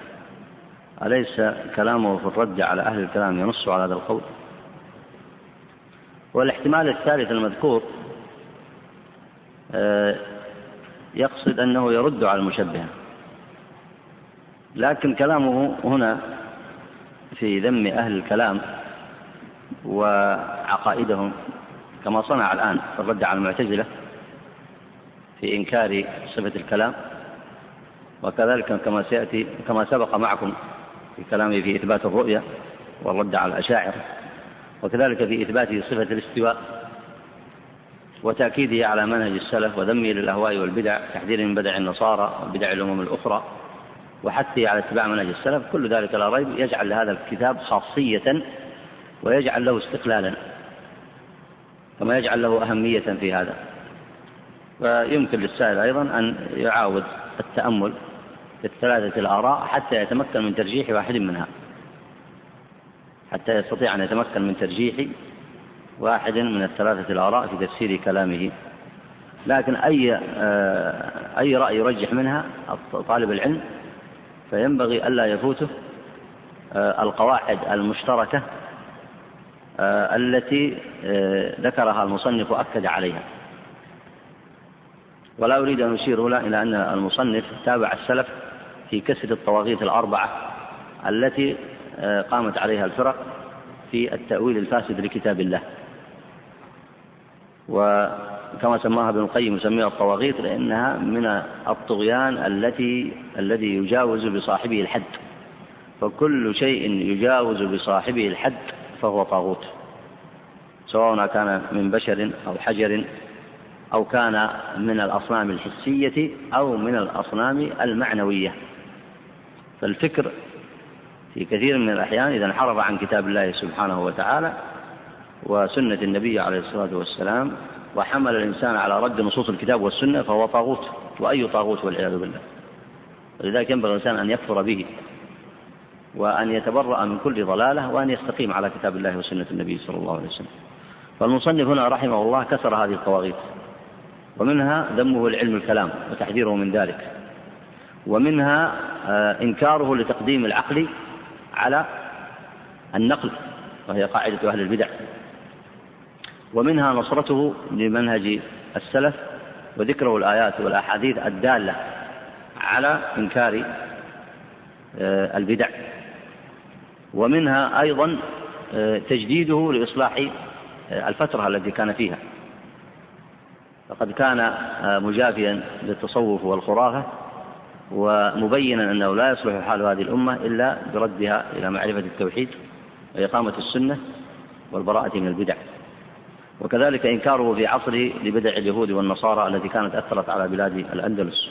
S1: أليس كلامه في الرد على أهل الكلام ينص على هذا القول؟ والاحتمال الثالث المذكور آه، يقصد أنه يرد على المشبهة. لكن كلامه هنا في ذم أهل الكلام وعقائدهم كما صنع الآن في الرد على المعتزلة في إنكار صفة الكلام. وكذلك كما سيأتي كما سبق معكم في كلامه في إثبات الرؤية والرد على الأشاعرة وكذلك في إثبات صفة الاستواء وتأكيده على منهج السلف وذمه للأهواء والبدع تحذيره من بدع النصارى وبدع الأمم الأخرى وحثه على اتباع منهج السلف كل ذلك لا ريب يجعل لهذا الكتاب خاصية ويجعل له استقلالا كما يجعل له أهمية في هذا. ويمكن للسائل أيضا أن يعاود التأمل الثلاثة الآراء حتى يتمكن من ترجيح واحد منها. حتى يستطيع أن يتمكن من ترجيح واحد من الثلاثة الآراء في تفسير كلامه. لكن أي آه، أي رأي يرجح منها طالب العلم فينبغي ألا يفوته آه، القواعد المشتركة آه، التي ذكرها المصنف وأكد عليها. ولا أريد أن أشير هنا إلى أن المصنف تابع السلف في كسر الطواغيت الأربعة التي قامت عليها الفرق في التأويل الفاسد لكتاب الله. وكما سماها ابن القيم يسميها الطواغيت لأنها من الطغيان التي الذي يجاوز بصاحبه الحد. فكل شيء يجاوز بصاحبه الحد فهو طاغوت. سواء كان من بشر أو حجر أو كان من الأصنام الحسية أو من الأصنام المعنوية. فالفكر في كثير من الأحيان إذا انحرف عن كتاب الله سبحانه وتعالى وسنة النبي عليه الصلاة والسلام وحمل الإنسان على رد نصوص الكتاب والسنة فهو طاغوت وأي طاغوت والعياذ بالله. ولذلك ينبغي الإنسان أن يكفر به وأن يتبرأ من كل ضلالة وأن يستقيم على كتاب الله وسنة النبي صلى الله عليه وسلم. فالمصنف هنا رحمه الله كسر هذه الطواغيت ومنها ذمه العلم الكلام وتحذيره من ذلك ومنها إنكاره لتقديم العقل على النقل وهي قاعدة أهل البدع. ومنها نصرته لمنهج السلف وذكره الآيات والأحاديث الدالة على إنكار آه، البدع. ومنها أيضا آه، تجديده لإصلاح آه، الفترة التي كان فيها. فقد كان مجافيا للتصوف والخرافة ومبينا أنه لا يصلح حال هذه الأمة إلا بردها إلى معرفة التوحيد وإقامة السنة والبراءة من البدع. وكذلك إنكاره في عصره لبدع اليهود والنصارى التي كانت أثرت على بلاد الأندلس.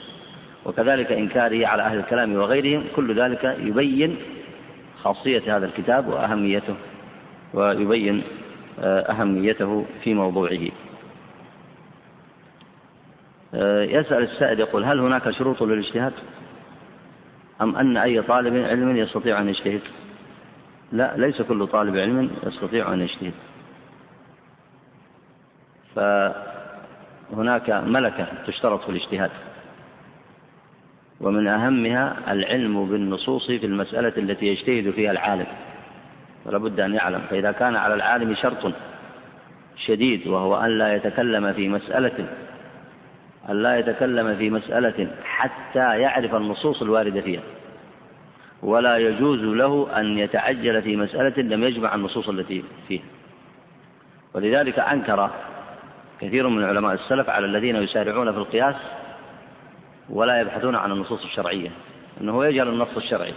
S1: وكذلك إنكاره على أهل الكلام وغيرهم كل ذلك يبين خاصية هذا الكتاب وأهميته ويبين آه، أهميته في موضوعه. يسأل السائل يقول هل هناك شروط للاجتهاد؟ أم أن أي طالب علم يستطيع أن يجتهد؟ لا ليس كل طالب علم يستطيع أن يجتهد. فهناك ملكة تشترط في الاجتهاد ومن أهمها العلم بالنصوص في المسألة التي يجتهد فيها العالم. ولا بد أن يعلم فإذا كان على العالم شرط شديد وهو أن لا يتكلم في مسألة أن لا يتكلم في مسألة حتى يعرف النصوص الواردة فيها. ولا يجوز له أن يتعجل في مسألة لم يجمع النصوص التي فيها. ولذلك أنكر كثير من علماء السلف على الذين يسارعون في القياس ولا يبحثون عن النصوص الشرعية أنه يجهل النص الشرعي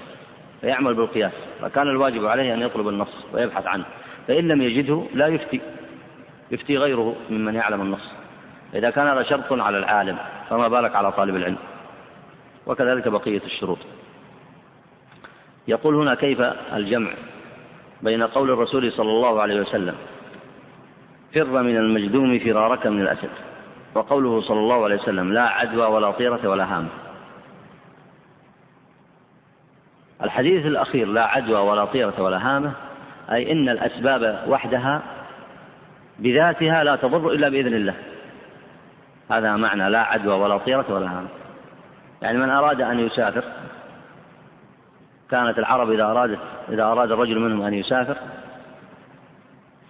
S1: فيعمل بالقياس. فكان الواجب عليه أن يطلب النص ويبحث عنه فإن لم يجده لا يفتي يفتي غيره ممن يعلم النص. إذا كان هذا شرط على العالم فما بالك على طالب العلم؟ وكذلك بقية الشروط. يقول هنا كيف الجمع بين قول الرسول صلى الله عليه وسلم فر من المجذوم فرارك من الأسد وقوله صلى الله عليه وسلم لا عدوى ولا طيرة ولا هامة الحديث الأخير لا عدوى ولا طيرة ولا هامة أي إن الأسباب وحدها بذاتها لا تضر إلا بإذن الله. هذا معنى لا عدوى ولا طيرة ولا هامة يعني من أراد أن يسافر كانت العرب إذا أرادت إذا أراد الرجل منهم أن يسافر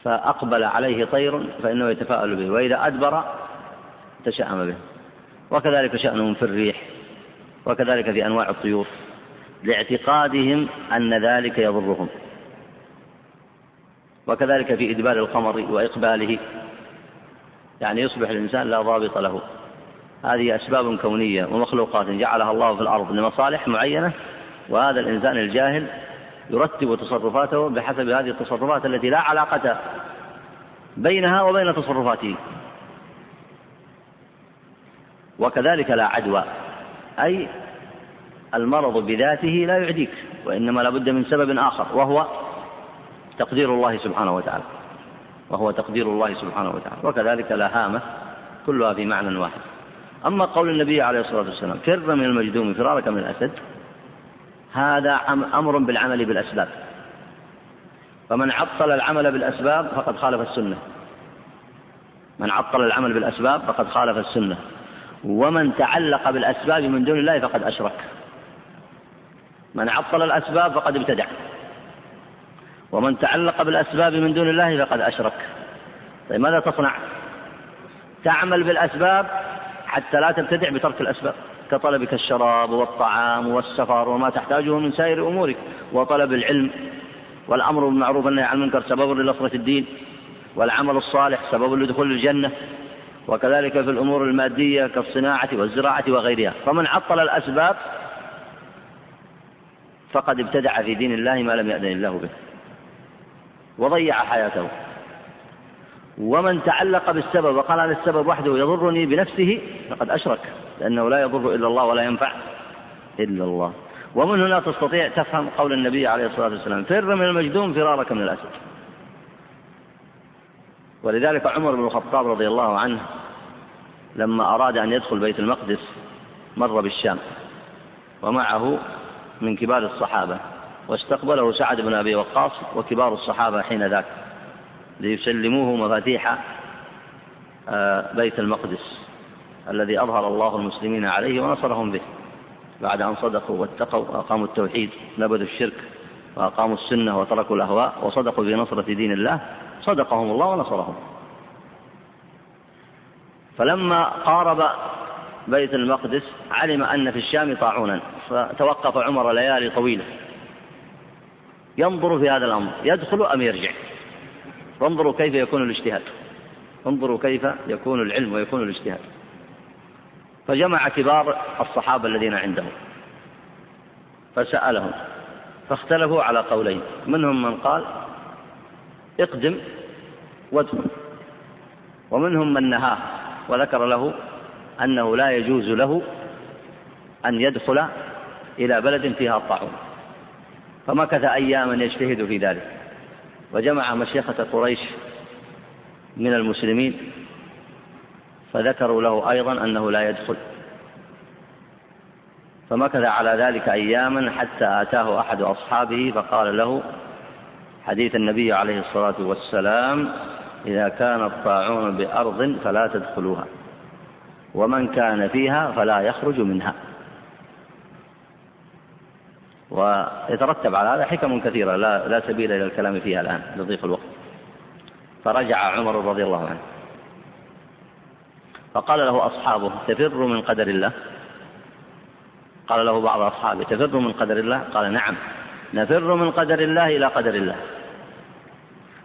S1: فأقبل عليه طير فإنه يتفاءل به وإذا أدبر تشأم به. وكذلك شأنهم في الريح وكذلك في أنواع الطيور لاعتقادهم أن ذلك يضرهم. وكذلك في إدبار القمر وإقباله. يعني يصبح الإنسان لا ضابط له. هذه أسباب كونية ومخلوقات جعلها الله في الأرض لمصالح معينة وهذا الإنسان الجاهل يرتب تصرفاته بحسب هذه التصرفات التي لا علاقة بينها وبين تصرفاته. وكذلك لا عدوى. أي المرض بذاته لا يعديك وإنما لابد من سبب آخر وهو تقدير الله سبحانه وتعالى. وهو تقدير الله سبحانه وتعالى. وكذلك لا هامة كلها في معنى واحد. أما قول النبي عليه الصلاة والسلام فر من المجدوم فرارك من الأسد هذا أمر بالعمل بالأسباب. فمن عطل العمل بالأسباب فقد خالف السنة. من عطل العمل بالأسباب فقد خالف السنة. ومن تعلق بالأسباب من دون الله فقد أشرك. من عطل الأسباب فقد ابتدع. ومن تعلق بالأسباب من دون الله فقد أشرك. طيب ماذا تصنع؟ تعمل بالأسباب حتى لا تبتدع بترك الأسباب كطلبك الشراب والطعام والسفر وما تحتاجه من سائر أمورك وطلب العلم والأمر بالمعروف والنهي عن المنكر سبب لنصرة الدين والعمل الصالح سبب لدخول الجنة وكذلك في الأمور المادية كالصناعة والزراعة وغيرها. فمن عطل الأسباب فقد ابتدع في دين الله ما لم يأذن الله به. وضيع حياته. ومن تعلق بالسبب وقال هذا السبب وحده يضرني بنفسه فقد أشرك لأنه لا يضر إلا الله ولا ينفع إلا الله. ومن هنا تستطيع تفهم قول النبي عليه الصلاة والسلام فر من المجدوم فرارك من الأسد. ولذلك عمر بن الخطاب رضي الله عنه لما أراد أن يدخل بيت المقدس مر بالشام ومعه من كبار الصحابة. واستقبله سعد بن أبي وقاص وكبار الصحابة حين ذاك ليسلموه مفاتيح آه، بيت المقدس الذي أظهر الله المسلمين عليه ونصرهم به. بعد أن صدقوا واتقوا وأقاموا التوحيد نبذوا الشرك وأقاموا السنة وتركوا الأهواء وصدقوا في نصرة دين الله صدقهم الله ونصرهم. فلما قارب بيت المقدس علم أن في الشام طاعونا فتوقف عمر ليالي طويلة. ينظر في هذا الأمر. يدخل أم يرجع؟ وانظروا كيف يكون الاجتهاد. انظروا كيف يكون العلم ويكون الاجتهاد. فجمع كبار الصحابة الذين عنده. فسألهم. فاختلفوا على قولين. منهم من قال اقدم وادخل. ومنهم من نهاه. وذكر له أنه لا يجوز له أن يدخل إلى بلد فيها الطاعون. فمكث أياما يجتهد في ذلك. وجمع مشيخة قريش من المسلمين فذكروا له أيضا أنه لا يدخل. فمكث على ذلك أياما حتى آتاه أحد أصحابه فقال له حديث النبي عليه الصلاة والسلام إذا كان الطاعون بأرض فلا تدخلوها ومن كان فيها فلا يخرج منها. ويترتب على هذا حكم كثيرة لا, لا سبيل إلى الكلام فيها الآن لضيق الوقت. فرجع عمر رضي الله عنه. فقال له أصحابه تفر من قدر الله؟ قال له بعض أصحابه تفر من قدر الله؟ قال نعم. نفر من قدر الله إلى قدر الله.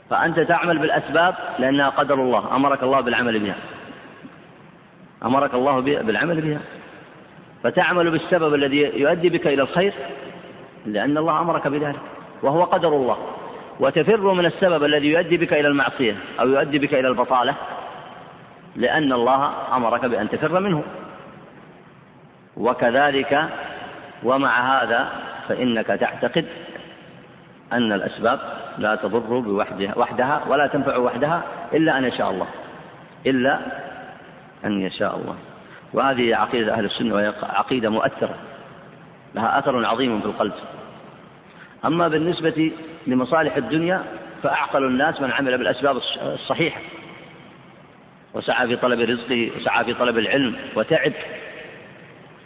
S1: فأنت تعمل بالأسباب لأنها قدر الله أمرك الله بالعمل بها. أمرك الله بالعمل بها. فتعمل بالسبب الذي يؤدي بك إلى الخير لأن الله أمرك بذلك وهو قدر الله. وتفر من السبب الذي يؤدي بك إلى المعصية أو يؤدي بك إلى البطالة لأن الله أمرك بأن تفر منه. وكذلك ومع هذا فإنك تعتقد أن الأسباب لا تضر بوحدها وحدها ولا تنفع وحدها إلا أن يشاء الله. إلا أن يشاء الله. وهذه عقيدة أهل السنة وهي عقيدة مؤثرة. لها أثر عظيم في القلب. أما بالنسبة لمصالح الدنيا فأعقل الناس من عمل بالأسباب الصحيحة. وسعى في طلب رزقه وسعى في طلب العلم وتعب.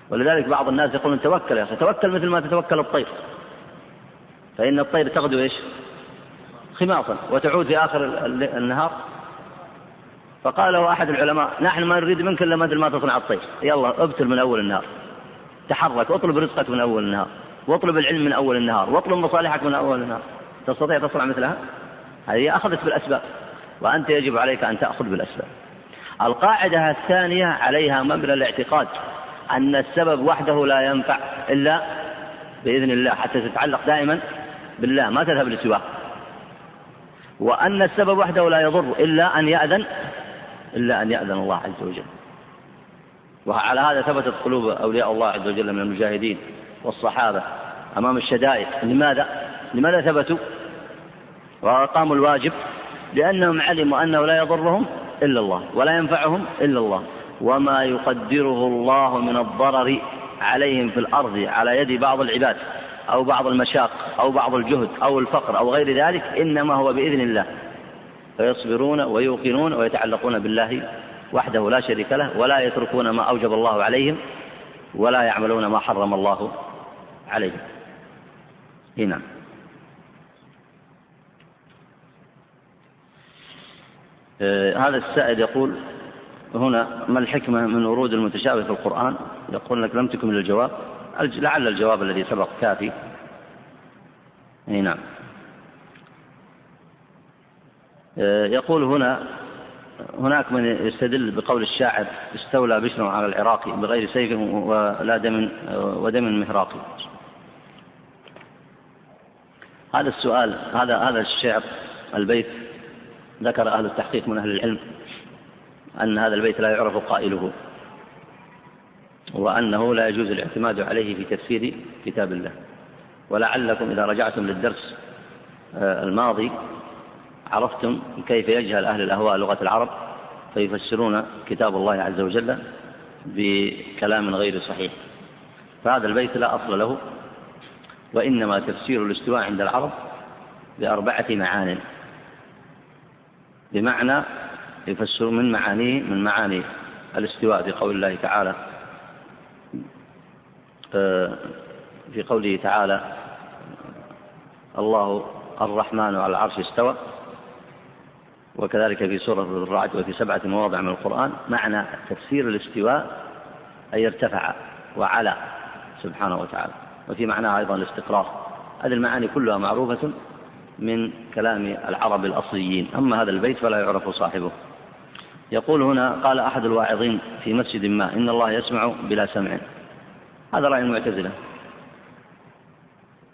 S1: ولذلك بعض الناس يقولون توكل يا أخي توكل مثل ما تتوكل الطير. فإن الطير تغدو إيش؟ خماصا وتعود في آخر النهار. فقال له أحد العلماء نحن ما نريد منك إلا مثل ما تصنع الطير. يلا ابتل من أول النهار. تحرك اطلب رزقك من أول النهار واطلب العلم من أول النهار واطلب مصالحك من أول النهار. تستطيع تصنع مثلها؟ هذه أخذت بالأسباب وأنت يجب عليك أن تأخذ بالأسباب. القاعدة الثانية عليها مبنى الاعتقاد أن السبب وحده لا ينفع إلا بإذن الله حتى تتعلق دائما بالله ما تذهب لسواه. وأن السبب وحده لا يضر إلا أن يأذن إلا أن يأذن الله عز وجل. وعلى هذا ثبتت قلوب أولياء الله عز وجل من المجاهدين والصحابة أمام الشدائد لماذا؟ لماذا ثبتوا؟ وأقاموا الواجب لأنهم علموا أنه لا يضرهم إلا الله ولا ينفعهم إلا الله وما يقدره الله من الضرر عليهم في الأرض على يد بعض العباد أو بعض المشاق أو بعض الجهد أو الفقر أو غير ذلك إنما هو بإذن الله فيصبرون ويوقنون ويتعلقون بالله وحده لا شريك له ولا يتركون ما أوجب الله عليهم ولا يعملون ما حرم الله عليهم. نعم. آه، هذا السائل يقول هنا ما الحكمة من ورود المتشابه في القرآن؟ يقول لك لم تكمل الجواب. لعل الجواب الذي سبق كافي. نعم. آه، يقول هنا هناك من يستدل بقول الشاعر استولى بشر على العراق بغير سيف ولا دم ودم مهراقي هذا السؤال هذا هذا الشعر البيت ذكر أهل التحقيق من أهل العلم أن هذا البيت لا يعرف قائله وأنه لا يجوز الاعتماد عليه في تفسير كتاب الله. ولعلكم إذا رجعتم للدرس آه، الماضي عرفتم كيف يجهل أهل الأهواء لغة العرب فيفسرون كتاب الله عز وجل بكلام غير صحيح. فهذا البيت لا أصل له وإنما تفسير الاستواء عند العرب بأربعة معان. بمعنى يفسر من معانيه من معاني الاستواء في قول الله تعالى آه، في قوله تعالى الله الرحمن على العرش استوى وكذلك في سورة الرعد وفي سبعة مواضع من القرآن معنى تفسير الاستواء أي ارتفع وعلى سبحانه وتعالى. وفي معناها أيضا الاستقرار. هذه المعاني كلها معروفة من كلام العرب الأصليين. أما هذا البيت فلا يعرف صاحبه. يقول هنا قال أحد الواعظين في مسجد ما إن الله يسمع بلا سمع. هذا رأي المعتزلة.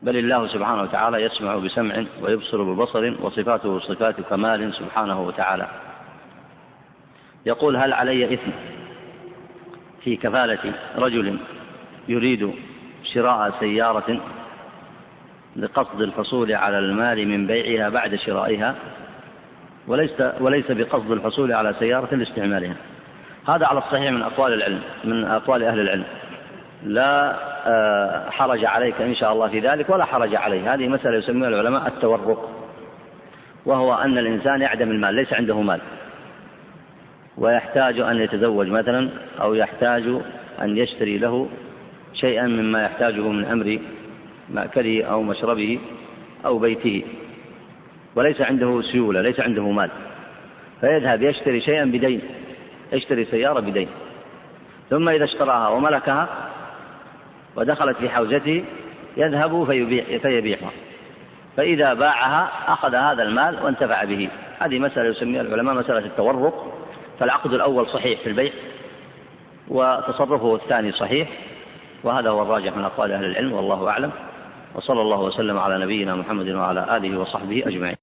S1: بل الله سبحانه وتعالى يسمع بسمع ويبصر ببصر وصفاته صفات كمال سبحانه وتعالى. يقول هل علي إثم في كفالة رجل يريد شراء سيارة لقصد الحصول على المال من بيعها بعد شرائها وليس وليس بقصد الحصول على سيارة لاستعمالها؟ هذا على الصحيح من أقوال العلم من أقوال أهل العلم. لا حرج عليك إن شاء الله في ذلك ولا حرج عليه. هذه مسألة يسميها العلماء التورق وهو أن الإنسان يعدم المال ليس عنده مال ويحتاج أن يتزوج مثلا أو يحتاج أن يشتري له شيئا مما يحتاجه من أمر مأكله أو مشربه أو بيته وليس عنده سيولة ليس عنده مال فيذهب يشتري شيئا بدين يشتري سيارة بدين ثم إذا اشتراها وملكها ودخلت في حوزته يذهب فيبيع فيبيعها فإذا باعها أخذ هذا المال وانتفع به. هذه مسألة يسميها العلماء مسألة التورق. فالعقد الأول صحيح في البيع وتصرفه الثاني صحيح. وهذا هو الراجح من أقوال أهل العلم والله أعلم. وصلى الله وسلم على نبينا محمد وعلى آله وصحبه أجمعين.